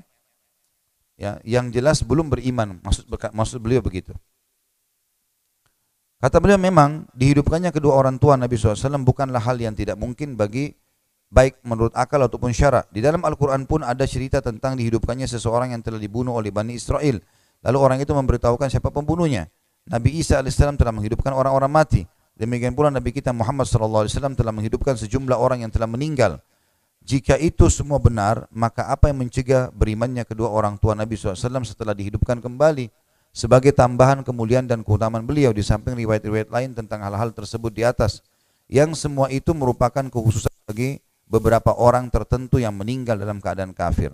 ya yang jelas belum beriman? Maksud maksud beliau begitu. Kata beliau memang dihidupkannya kedua orang tua Nabi SAW bukanlah hal yang tidak mungkin bagi baik menurut akal ataupun syara. Di dalam Al-Quran pun ada cerita tentang dihidupkannya seseorang yang telah dibunuh oleh Bani Israel. Lalu orang itu memberitahukan siapa pembunuhnya. Nabi Isa AS telah menghidupkan orang-orang mati. Demikian pula Nabi kita Muhammad SAW telah menghidupkan sejumlah orang yang telah meninggal. Jika itu semua benar, maka apa yang mencegah berimannya kedua orang tua Nabi SAW setelah dihidupkan kembali? Sebagai tambahan kemuliaan dan keutamaan beliau di samping riwayat-riwayat lain tentang hal-hal tersebut di atas. Yang semua itu merupakan kekhususan bagi beberapa orang tertentu yang meninggal dalam keadaan kafir.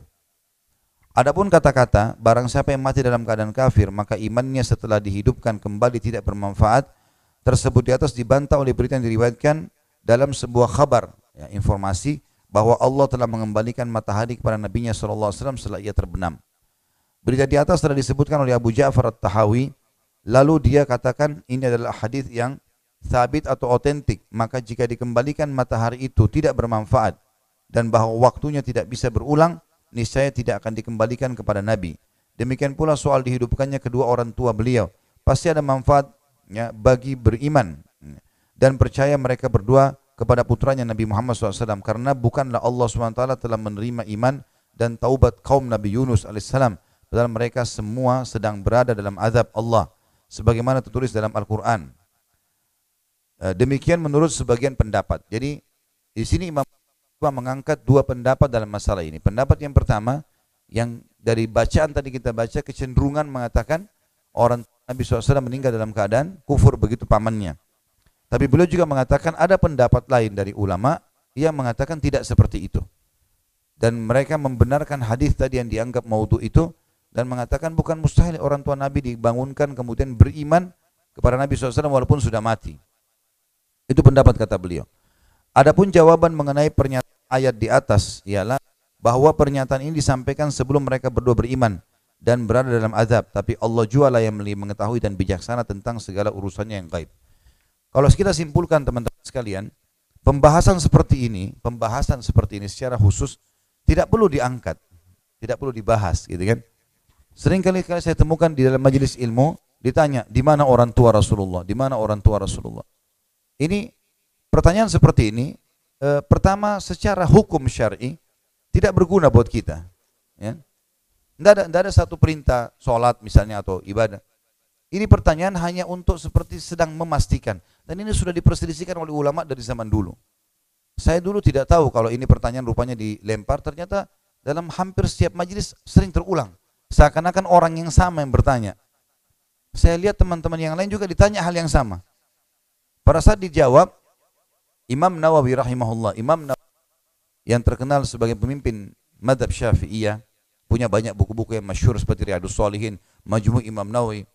Adapun kata-kata, barang siapa yang mati dalam keadaan kafir, maka imannya setelah dihidupkan kembali tidak bermanfaat, tersebut di atas dibantah oleh berita yang diriwayatkan dalam sebuah kabar ya, informasi bahwa Allah telah mengembalikan matahari kepada Nabi-Nya SAW setelah ia terbenam. Berita di atas telah disebutkan oleh Abu Ja'far At-Tahawi, lalu dia katakan ini adalah hadis yang sabit atau otentik, maka jika dikembalikan matahari itu tidak bermanfaat dan bahwa waktunya tidak bisa berulang, niscaya tidak akan dikembalikan kepada Nabi. Demikian pula soal dihidupkannya kedua orang tua beliau. Pasti ada manfaat ya, bagi beriman dan percaya mereka berdua kepada putranya Nabi Muhammad SAW karena bukanlah Allah SWT telah menerima iman dan taubat kaum Nabi Yunus AS padahal mereka semua sedang berada dalam azab Allah sebagaimana tertulis dalam Al-Quran. Eh, demikian menurut sebagian pendapat. Jadi di sini Imam mengangkat dua pendapat dalam masalah ini. Pendapat yang pertama yang dari bacaan tadi kita baca kecenderungan mengatakan orang Nabi SAW meninggal dalam keadaan kufur begitu pamannya. Tapi beliau juga mengatakan ada pendapat lain dari ulama yang mengatakan tidak seperti itu. Dan mereka membenarkan hadis tadi yang dianggap maudhu itu dan mengatakan bukan mustahil orang tua Nabi dibangunkan kemudian beriman kepada Nabi SAW walaupun sudah mati. Itu pendapat kata beliau. Adapun jawaban mengenai pernyataan ayat di atas ialah bahwa pernyataan ini disampaikan sebelum mereka berdua beriman dan berada dalam azab, tapi Allah jualah yang mengetahui dan bijaksana tentang segala urusannya yang gaib. Kalau kita simpulkan teman-teman sekalian, pembahasan seperti ini, pembahasan seperti ini secara khusus tidak perlu diangkat, tidak perlu dibahas, gitu kan? Sering kali saya temukan di dalam majelis ilmu ditanya di mana orang tua Rasulullah, di mana orang tua Rasulullah. Ini pertanyaan seperti ini, e, pertama secara hukum syar'i tidak berguna buat kita, ya tidak ada, ada satu perintah sholat misalnya atau ibadah. Ini pertanyaan hanya untuk seperti sedang memastikan. Dan ini sudah diperselisihkan oleh ulama dari zaman dulu. Saya dulu tidak tahu kalau ini pertanyaan rupanya dilempar, ternyata dalam hampir setiap majelis sering terulang. Seakan-akan orang yang sama yang bertanya. Saya lihat teman-teman yang lain juga ditanya hal yang sama. Pada saat dijawab, Imam Nawawi rahimahullah, Imam Nawawi yang terkenal sebagai pemimpin madhab syafi'iyah, punya banyak buku-buku yang masyhur seperti Riyadus Salihin, Majmu' Imam Nawawi.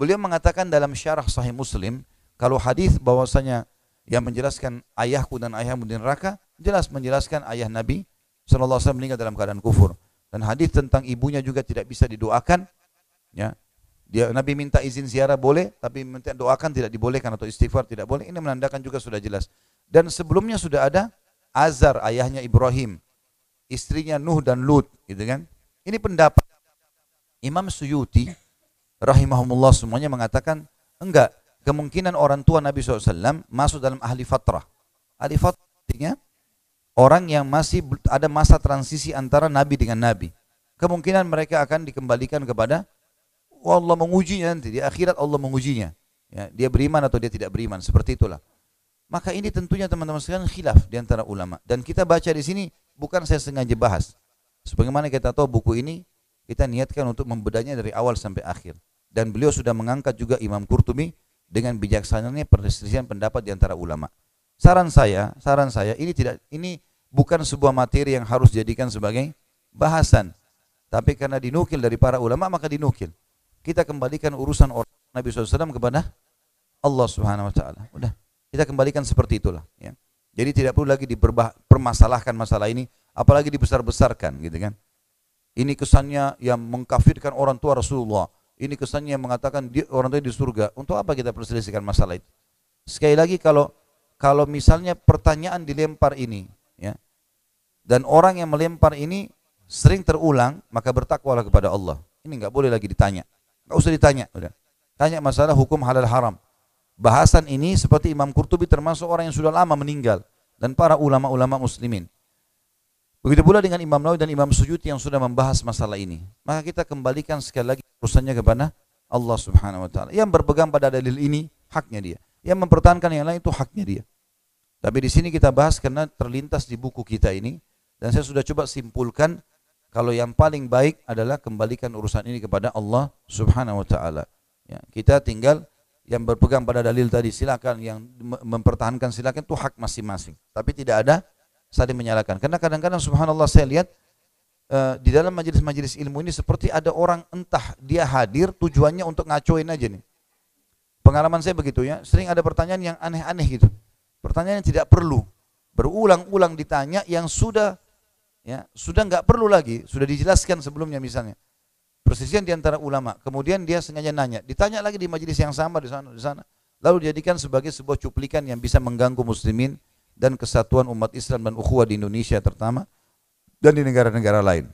Beliau mengatakan dalam syarah Sahih Muslim, kalau hadis bahwasanya yang menjelaskan ayahku dan ayahmu di neraka, jelas menjelaskan ayah Nabi sallallahu alaihi meninggal dalam keadaan kufur. Dan hadis tentang ibunya juga tidak bisa didoakan, ya. Dia Nabi minta izin ziarah boleh, tapi minta doakan tidak dibolehkan atau istighfar tidak boleh. Ini menandakan juga sudah jelas. Dan sebelumnya sudah ada Azar ayahnya Ibrahim istrinya Nuh dan Lut, gitu kan? Ini pendapat Imam Suyuti rahimahumullah semuanya mengatakan enggak, kemungkinan orang tua Nabi SAW masuk dalam ahli fatrah. Ahli fatrah artinya orang yang masih ada masa transisi antara Nabi dengan Nabi. Kemungkinan mereka akan dikembalikan kepada Allah mengujinya nanti di akhirat Allah mengujinya. Ya, dia beriman atau dia tidak beriman seperti itulah. Maka ini tentunya teman-teman sekalian khilaf di antara ulama dan kita baca di sini bukan saya sengaja bahas. Sebagaimana kita tahu buku ini kita niatkan untuk membedanya dari awal sampai akhir. Dan beliau sudah mengangkat juga Imam Qurtubi dengan bijaksananya perselisihan pendapat di antara ulama. Saran saya, saran saya ini tidak ini bukan sebuah materi yang harus dijadikan sebagai bahasan. Tapi karena dinukil dari para ulama maka dinukil. Kita kembalikan urusan orang Nabi SAW kepada Allah Subhanahu Wa Taala. Udah, kita kembalikan seperti itulah. Ya. Jadi tidak perlu lagi dipermasalahkan masalah ini, apalagi dibesar-besarkan gitu kan. Ini kesannya yang mengkafirkan orang tua Rasulullah. Ini kesannya yang mengatakan dia, orang tua di surga. Untuk apa kita perselisihkan masalah itu? Sekali lagi kalau kalau misalnya pertanyaan dilempar ini, ya, dan orang yang melempar ini sering terulang, maka bertakwalah kepada Allah. Ini nggak boleh lagi ditanya. Nggak usah ditanya. Udah. Tanya masalah hukum halal haram bahasan ini seperti Imam Qurtubi termasuk orang yang sudah lama meninggal dan para ulama-ulama muslimin. Begitu pula dengan Imam Nawawi dan Imam Suyuti yang sudah membahas masalah ini. Maka kita kembalikan sekali lagi urusannya kepada Allah Subhanahu wa taala. Yang berpegang pada dalil ini haknya dia. Yang mempertahankan yang lain itu haknya dia. Tapi di sini kita bahas karena terlintas di buku kita ini dan saya sudah coba simpulkan kalau yang paling baik adalah kembalikan urusan ini kepada Allah Subhanahu wa taala. Ya, kita tinggal yang berpegang pada dalil tadi silakan yang mempertahankan silakan itu hak masing-masing. Tapi tidak ada saling menyalahkan. Karena kadang-kadang subhanallah saya lihat uh, di dalam majelis-majelis ilmu ini seperti ada orang entah dia hadir tujuannya untuk ngacoin aja nih. Pengalaman saya begitu ya, sering ada pertanyaan yang aneh-aneh gitu. Pertanyaan yang tidak perlu. Berulang-ulang ditanya yang sudah ya sudah nggak perlu lagi, sudah dijelaskan sebelumnya misalnya persisian di antara ulama. Kemudian dia sengaja nanya, ditanya lagi di majelis yang sama di sana, di sana. Lalu dijadikan sebagai sebuah cuplikan yang bisa mengganggu muslimin dan kesatuan umat Islam dan ukhuwah di Indonesia terutama dan di negara-negara lain.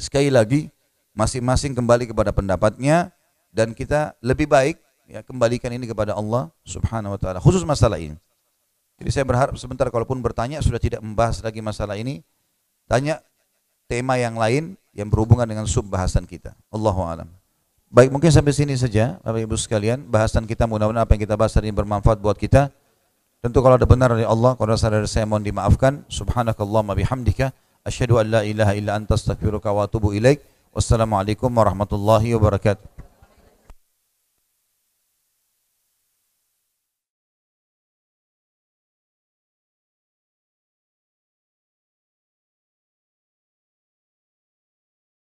Sekali lagi, masing-masing kembali kepada pendapatnya dan kita lebih baik ya kembalikan ini kepada Allah Subhanahu wa taala khusus masalah ini. Jadi saya berharap sebentar kalaupun bertanya sudah tidak membahas lagi masalah ini, tanya tema yang lain yang berhubungan dengan sub bahasan kita. Allahu alam. Baik, mungkin sampai sini saja Bapak Ibu sekalian, bahasan kita mudah-mudahan apa yang kita bahas hari ini bermanfaat buat kita. Tentu kalau ada benar dari Allah, kalau ada dari saya mohon dimaafkan. Subhanakallahumma bihamdika asyhadu an la ilaha illa anta astaghfiruka wa atubu ilaik. Wassalamualaikum warahmatullahi wabarakatuh.